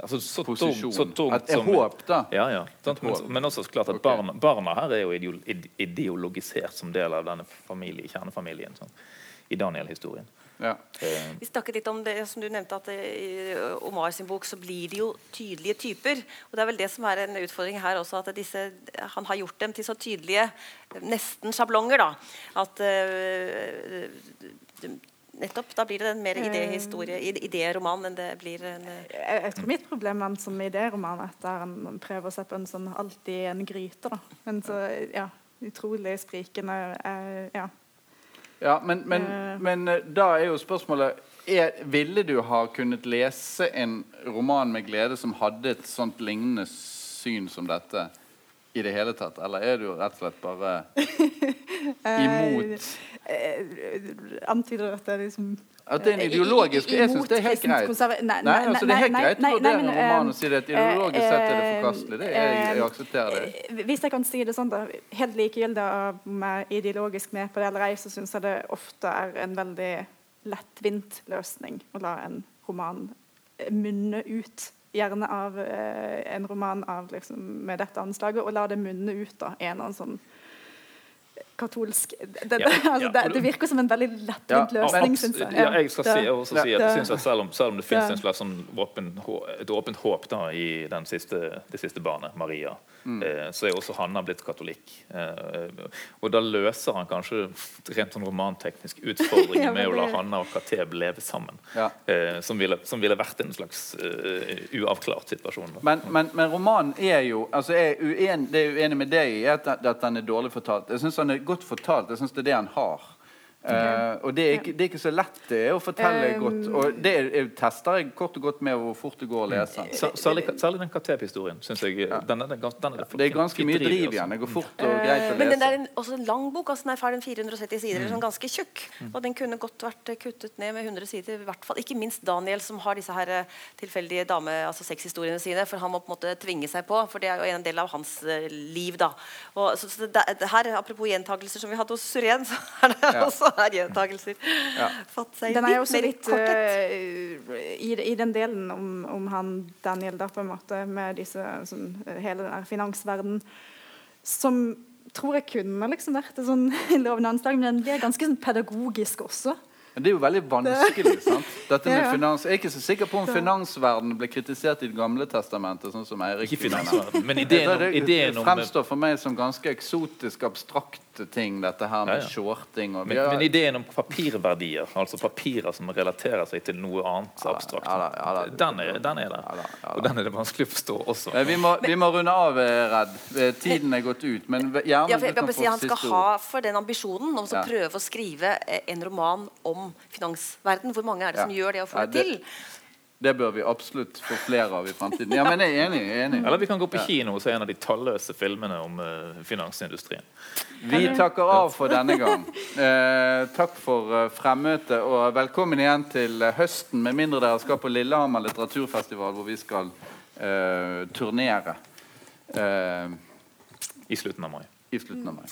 Altså, så posisjon. så tungt At et håp, da. Ja, ja. Sant? Men, men også klart at okay. barna, barna her er jo ideologisert som del av denne familie, kjernefamilien sant? i Daniel-historien. Ja. Eh, Vi snakket litt om det som du nevnte, at i Omar sin bok så blir det jo tydelige typer. Og det er vel det som er en utfordring her også, at disse, han har gjort dem til så tydelige nesten sjablonger. da, At uh, nettopp, da blir det en mer idéhistorie, idéroman enn det blir en eh, Jeg, jeg tror mitt problem er en som idéroman at en prøver å se på en sånn alltid en gryte. da. Men så, ja, utrolig sprikende eh, ja. Ja, men, men, Eh. men eh, da er jo spørsmålet er, Ville du ha kunnet lese en roman med glede som hadde et sånt lignende syn som dette i det hele tatt? Eller er du rett og slett bare [laughs] imot Eh, antyder at er liksom At det er en ideologisk i- i- i- Jeg syns det er helt greit. Nei, Nei, Nei, altså det er helt greit å vurdere en roman eh, og si at ideologisk sett er det eh, forkastelig. Det er, jeg, jeg aksepterer det. Eh, Hvis jeg kan si det sånn, da. Helt likegyldig om jeg er ideologisk med på det eller ei, så syns jeg det ofte er en veldig lettvint løsning å la en roman eh, munne ut. Gjerne av eh, en roman av, liksom, med dette anslaget, og la det munne ut av en eller annen sånn katolsk det, det, Ja, [laughs] altså, ja, det, det virker som en veldig lettvint løsning, syns jeg. Ja, jeg skal si, også si at jeg synes at selv om, selv om det finnes Ja. en slags sånn åpen, et åpent håp da, i den siste, det siste barnet, Maria, Mm. eh, så er også Hanna blitt katolikk. Eh, og da løser han kanskje rent sånn romanteknisk [laughs] utfordringen Ja, med å la Hanna og Kateb leve sammen. Ja. Eh, som, ville, som ville vært en slags uh, uavklart situasjon. Men, men, men romanen er jo altså er uen, Det jeg er uenig med deg i, er at, at den er dårlig fortalt. Jeg synes han er godt fortalt. Jeg synes det er det han har. Eh, og det er, ikke, det er ikke så lett det er å fortelle Um, godt. Og det er, jeg tester jeg kort og godt med hvor fort det går å lese. Særlig, særlig den Kateb-historien syns jeg Ja. den, er- den, er- den er Det er ganske mye driv i, den. altså. Det går fort og greit å Men den er en, også en lang bok. altså Den er ferdig 470 sider, Mm. eller sånn ganske tjukk. Og den kunne godt vært kuttet ned med 100 sider. i hvert fall. Ikke minst Daniel, som har disse her eh, tilfeldige dame, altså sexhistoriene sine. For han må på en måte tvinge seg på, for det er jo en del av hans eh, liv. da. Og, så, så det, det her, Apropos gjentakelser som vi hadde hos Suren, så er det Ja. også [laughs] gjentagelser. Ja. Fått seg Den er jo også mer litt korthet. eh, i, I den delen om, om han Daniel, da, på en måte, med disse, sånn, hele den finansverdenen, som tror jeg kunne liksom vært en sånn [laughs] lovende anslag, men den blir ganske sånn pedagogisk også. Men det er jo veldig vanskelig. sant? Dette med finans, Jeg er ikke så sikker på om finansverdenen ble kritisert i Det gamle testamentet. sånn som Eirik Ikke finansverden, men Det, ideen om, ideen om fremstår for meg som ganske eksotisk, abstrakte ting, dette her med Ja, ja. shorting og Men, Ja, men ideen om papirverdier, altså papirer som relaterer seg til noe annet abstrakt, ja den, er, den er der. Ja da, ja. Og den er det vanskelig å forstå også. Eh, Vi må, vi må runde av, eh, Redd. Eh, Tiden er gått ut. Men gjerne Ja, for jeg, jeg jeg, si Han skal ha for den ambisjonen om å Ja. prøve å skrive en roman om finansverden. Hvor mange er det som gjør det og får Ja, det det- til? Det bør vi absolutt få flere av i fremtiden. Ja, men jeg er enig. Jeg er enig. Eller vi kan gå på kino og se en av de talløse filmene om uh, finansindustrien. Vi takker av for denne gang. Eh, takk for eh, fremmøtet, og velkommen igjen til eh, høsten, med mindre dere skal på Lillehammer litteraturfestival, hvor vi skal eh, turnere eh, I slutten av mai. i slutten av mai.